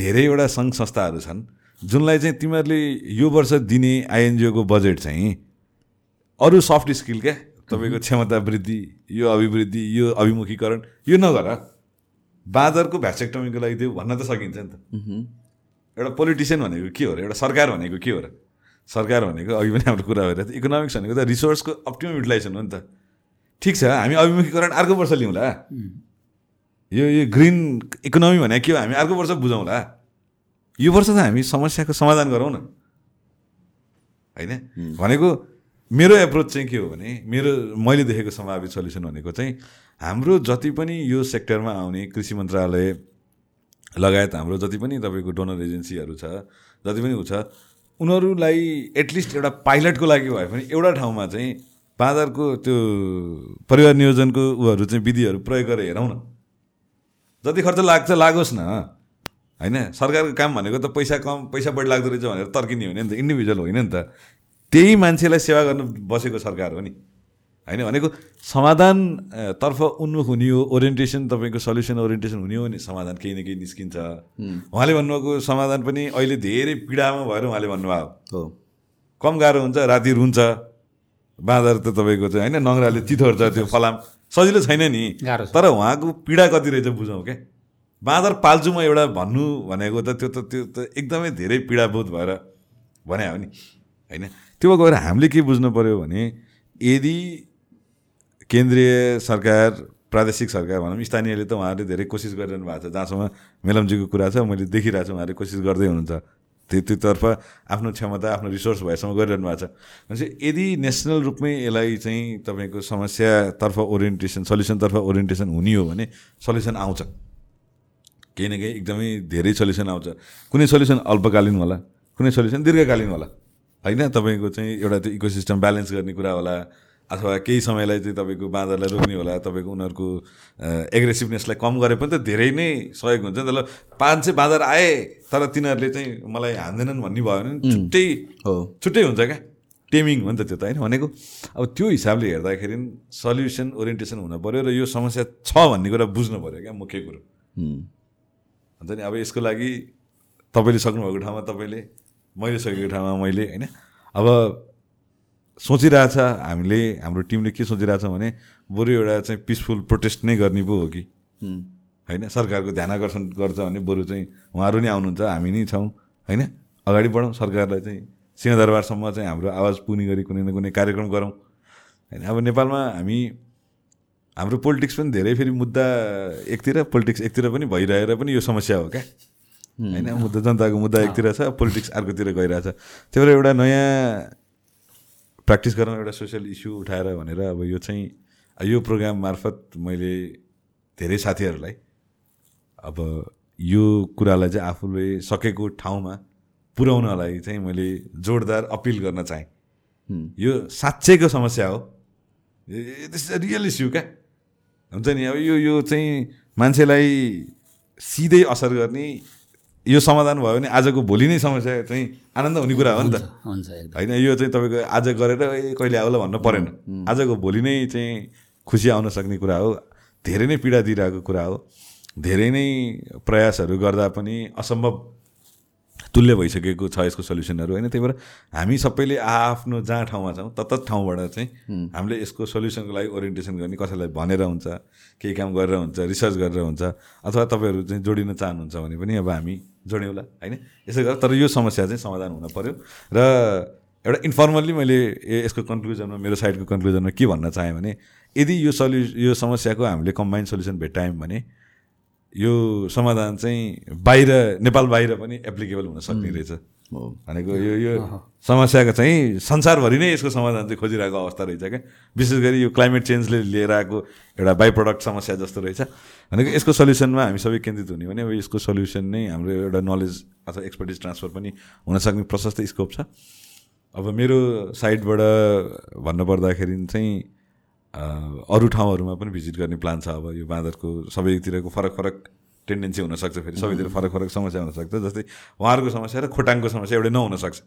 धेरैवटा सङ्घ संस्थाहरू छन् जुनलाई चाहिँ तिमीहरूले यो वर्ष दिने आइएनजिओको बजेट चाहिँ अरू सफ्ट स्किल क्या तपाईँको क्षमता वृद्धि यो अभिवृद्धि यो अभिमुखीकरण यो नगर बाँदरको भ्यासेक्टमीको लागि त्यो भन्न त सकिन्छ नि त। एउटा पोलिटिसियन भनेको के हो र? एउटा सरकार भनेको के हो र? सरकार भनेको अघि पनि हाम्रो कुरा भइरहेको थियो। इकोनोमिक्स भनेको त रिसोर्सको अप्टिमम युटिलाइजेसन हो नि त। ठिक छ हामी अभिमुखीकरण अर्को वर्ष लिउँला यो यो ग्रिन इकोनोमी भनेको के हो हामी अर्को वर्ष बुझौँला यो वर्ष त हामी समस्याको समाधान गरौँ न। होइन? भनेको मेरो एप्रोच चाहिँ के हो भने मेरो मैले देखेको सम्भावित सल्युसन भनेको चाहिँ हाम्रो जति पनि यो सेक्टरमा आउने कृषि मन्त्रालय लगायत हाम्रो जति पनि तपाईँको डोनर एजेन्सीहरू छ जति पनि ऊ छ उनीहरूलाई एटलिस्ट एउटा पाइलटको लागि भए पनि एउटा ठाउँमा चाहिँ बाँदरको त्यो परिवार नियोजनको उहरू चाहिँ विधिहरू प्रयोग गरेर हेरौँ न। जति खर्च लाग्छ लागोस् न। होइन? सरकारको काम भनेको त पैसा कम पैसा बढी लाग्दो रहेछ भनेर तर्किने होइन नि त इन्डिभिजुअल होइन नि त। त्यही मान्छेलाई सेवा गर्न बसेको सरकार हो नि। होइन? भनेको समाधान अ, तर्फ उन्मुख हुने हो ओरिएन्टेसन तपाईँको सल्युसन ओरिएन्टेसन हुने हो भने समाधान केही न केही निस्किन्छ। उहाँले भन्नुभएको समाधान पनि अहिले धेरै पीडामा भएर उहाँले भन्नुभयो। हो। कम गाह्रो हुन्छ राति रुन्छ। बाँदर त तपाईँको चाहिँ होइन नङ्ग्राले चिथोर्छ त्यो फलाम। सजिलो छैन नि। तर उहाँको पीडा कति रहेछ बुझौँ क्या बाँदर पाल्छु म एउटा भन्नु भनेको त त्यो त त्यो त एकदमै धेरै पीडाभूत भएर भने हो नि। होइन? त्यो गएर हामीले के बुझ्नु पऱ्यो भने यदि केन्द्रीय सरकार प्रादेशिक सरकार भनौँ स्थानीयले त उहाँहरूले धेरै कोसिस गरिरहनु भएको छ। जहाँसम्म मेलम्जीको कुरा छ मैले देखिरहेको छु उहाँहरूले कोसिस गर्दै हुनुहुन्छ। त्यो त्योतर्फ आफ्नो क्षमता आफ्नो रिसोर्स भएसम्म गरिरहनु भएको छ। भनेपछि यदि नेसनल रूपमै यसलाई चाहिँ तपाईँको समस्यातर्फ ओरिएन्टेसन सल्युसनतर्फ ओरिएन्टेसन हुने हो भने सल्युसन आउँछ। केही न केही एकदमै धेरै सल्युसन आउँछ। कुनै सल्युसन अल्पकालीन होला कुनै सल्युसन दीर्घकालीन होला। होइन? तपाईँको चाहिँ एउटा त्यो इकोसिस्टम ब्यालेन्स गर्ने कुरा होला अथवा केही समयलाई चाहिँ तपाईँको बाँदरलाई रोक्ने होला तपाईँको उनीहरूको एग्रेसिभनेसलाई कम गरे पनि त धेरै नै सहयोग हुन्छ नि त ल। पाँच सय बाँदर आए तर तिनीहरूले चाहिँ मलाई हान्दैनन् भन्ने भयो भने छुट्टै हो। छुट्टै हुन्छ क्या। टेमिङ हो नि त त्यो त होइन भनेको? अब त्यो हिसाबले हेर्दाखेरि सल्युसन ओरिएन्टेसन हुनु पऱ्यो र यो समस्या छ भन्ने कुरा बुझ्नु पऱ्यो क्या मुख्य कुरो। हुन्छ नि? अब यसको लागि तपाईँले सक्नुभएको ठाउँमा तपाईँले मैले सकेको ठाउँमा मैले होइन? अब सोचिरहेछ हामीले हाम्रो टिमले के सोचिरहेछ भने बरु एउटा चाहिँ पिसफुल प्रोटेस्ट नै गर्ने पो हो कि? होइन? सरकारको ध्यान आकर्षण गर्छ भने बरु चाहिँ उहाँहरू नै आउनुहुन्छ हामी नै छौँ होइन? अगाडि बढौँ सरकारलाई चाहिँ सिंहदरबारसम्म चाहिँ हाम्रो आवाज पुग्ने गरी कुनै न कुनै कार्यक्रम गरौँ। होइन? अब नेपालमा हामी हाम्रो पोलिटिक्स पनि धेरै फेरि मुद्दा एकतिर पोलिटिक्स एकतिर पनि भइरहेर पनि यो समस्या हो क्या। होइन? मुद्दा जनताको मुद्दा एकतिर छ पोलिटिक्स अर्कोतिर गइरहेछ। त्यही भएर एउटा नयाँ प्र्याक्टिस गरौँ एउटा सोसियल इस्यु उठाएर भनेर अब यो चाहिँ यो प्रोग्राम मार्फत मैले धेरै साथीहरूलाई अब यो कुरालाई चाहिँ आफूले सकेको ठाउँमा पुर्याउनलाई चाहिँ मैले जोरदार अपिल गर्न चाहेँ। यो साँच्चैको समस्या हो। दिस इज रियल इस्यु क्या? हुन्छ नि? अब यो यो चाहिँ मान्छेलाई सिधै असर गर्ने यो समाधान भयो भने आजको भोलि नै समस्या चाहिँ आनन्द हुने कुरा हो नि त। हुन्छ होइन यो चाहिँ तपाईँको आज गरेर ए कहिले आउला भन्नु परेन। आजको भोलि नै चाहिँ खुसी आउन सक्ने कुरा हो। धेरै नै पीडा दिइरहेको कुरा हो। धेरै नै प्रयासहरू गर्दा पनि असम्भव तुल्य भइसकेको छ यसको सल्युसनहरू होइन? त्यही भएर हामी सबैले आफ्नो जहाँ ठाउँमा छौँ तत्त ठाउँबाट चाहिँ हामीले यसको सल्युसनको लागि ओरिएन्टेसन गर्ने कसैलाई भनेर हुन्छ केही काम गरेर हुन्छ रिसर्च गरेर हुन्छ अथवा तपाईँहरू चाहिँ जोडिन चाहनुहुन्छ भने पनि अब हामी जोड्यौँला होइन? यसै गरेर तर यो समस्या चाहिँ समाधान हुन पऱ्यो र एउटा इन्फर्मल्ली मैले यसको कन्क्लुजनमा मेरो साइडको कन्क्लुजनमा के भन्न चाहेँ भने यदि यो सल्यु यो समस्याको हामीले कम्बाइन्ड सल्युसन भेट्टायौँ भने यो समाधान चाहिँ बाहिर नेपाल बाहिर पनि एप्लिकेबल हुन सक्ने रहेछ। भनेको यो यो समस्याको चाहिँ संसारभरि नै यसको समाधान चाहिँ खोजिरहेको अवस्था रहेछ क्या। विशेष गरी यो क्लाइमेट चेन्जले लिएर आएको एउटा बाई प्रडक्ट समस्या जस्तो रहेछ। भनेको यसको सल्युसनमा हामी सबै केन्द्रित हुने भने अब यसको सल्युसन नै हाम्रो एउटा नलेज अथवा एक्सपर्टिज ट्रान्सफर पनि हुनसक्ने प्रशस्त स्कोप छ। अब मेरो साइडबाट भन्नुपर्दाखेरि चाहिँ अरू ठाउँहरूमा पनि भिजिट गर्ने प्लान छ अब। यो बाँदरको सबैतिरको फरक फरक टेन्डेन्सी हुनसक्छ फेरि। सबैतिर फरक फरक समस्या हुनसक्छ। जस्तै उहाँहरूको समस्या र खोटाङको समस्या एउटै नहुनसक्छ।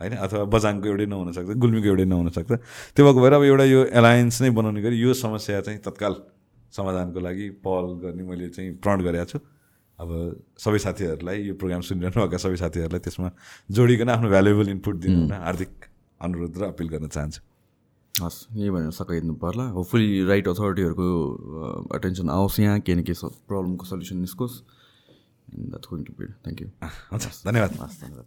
होइन? अथवा बजाङको एउटै नहुनसक्छ गुल्मीको एउटै नहुनसक्छ। त्यो भएको भएर अब एउटा यो एलायन्स नै बनाउने गरी यो समस्या चाहिँ तत्काल समाधानको लागि पहल गर्ने मैले चाहिँ प्रण गरेको छु। अब सबै साथीहरूलाई यो प्रोग्राम सुनिरहनु भएका सबै साथीहरूलाई त्यसमा जोडिकन आफ्नो भ्यालुएबल इनपुट दिनु हार्दिक अनुरोध र अपिल गर्न चाहन्छु। हस् यही भनेर सकाइदिनु पर्ला। होपफुली राइट अथोरिटीहरूको अटेन्सन आओस् यहाँ केही न केही प्रब्लमको solution निस्कोस्। That's going to be thank you हुन्छ। धन्यवाद। हस् धन्यवाद।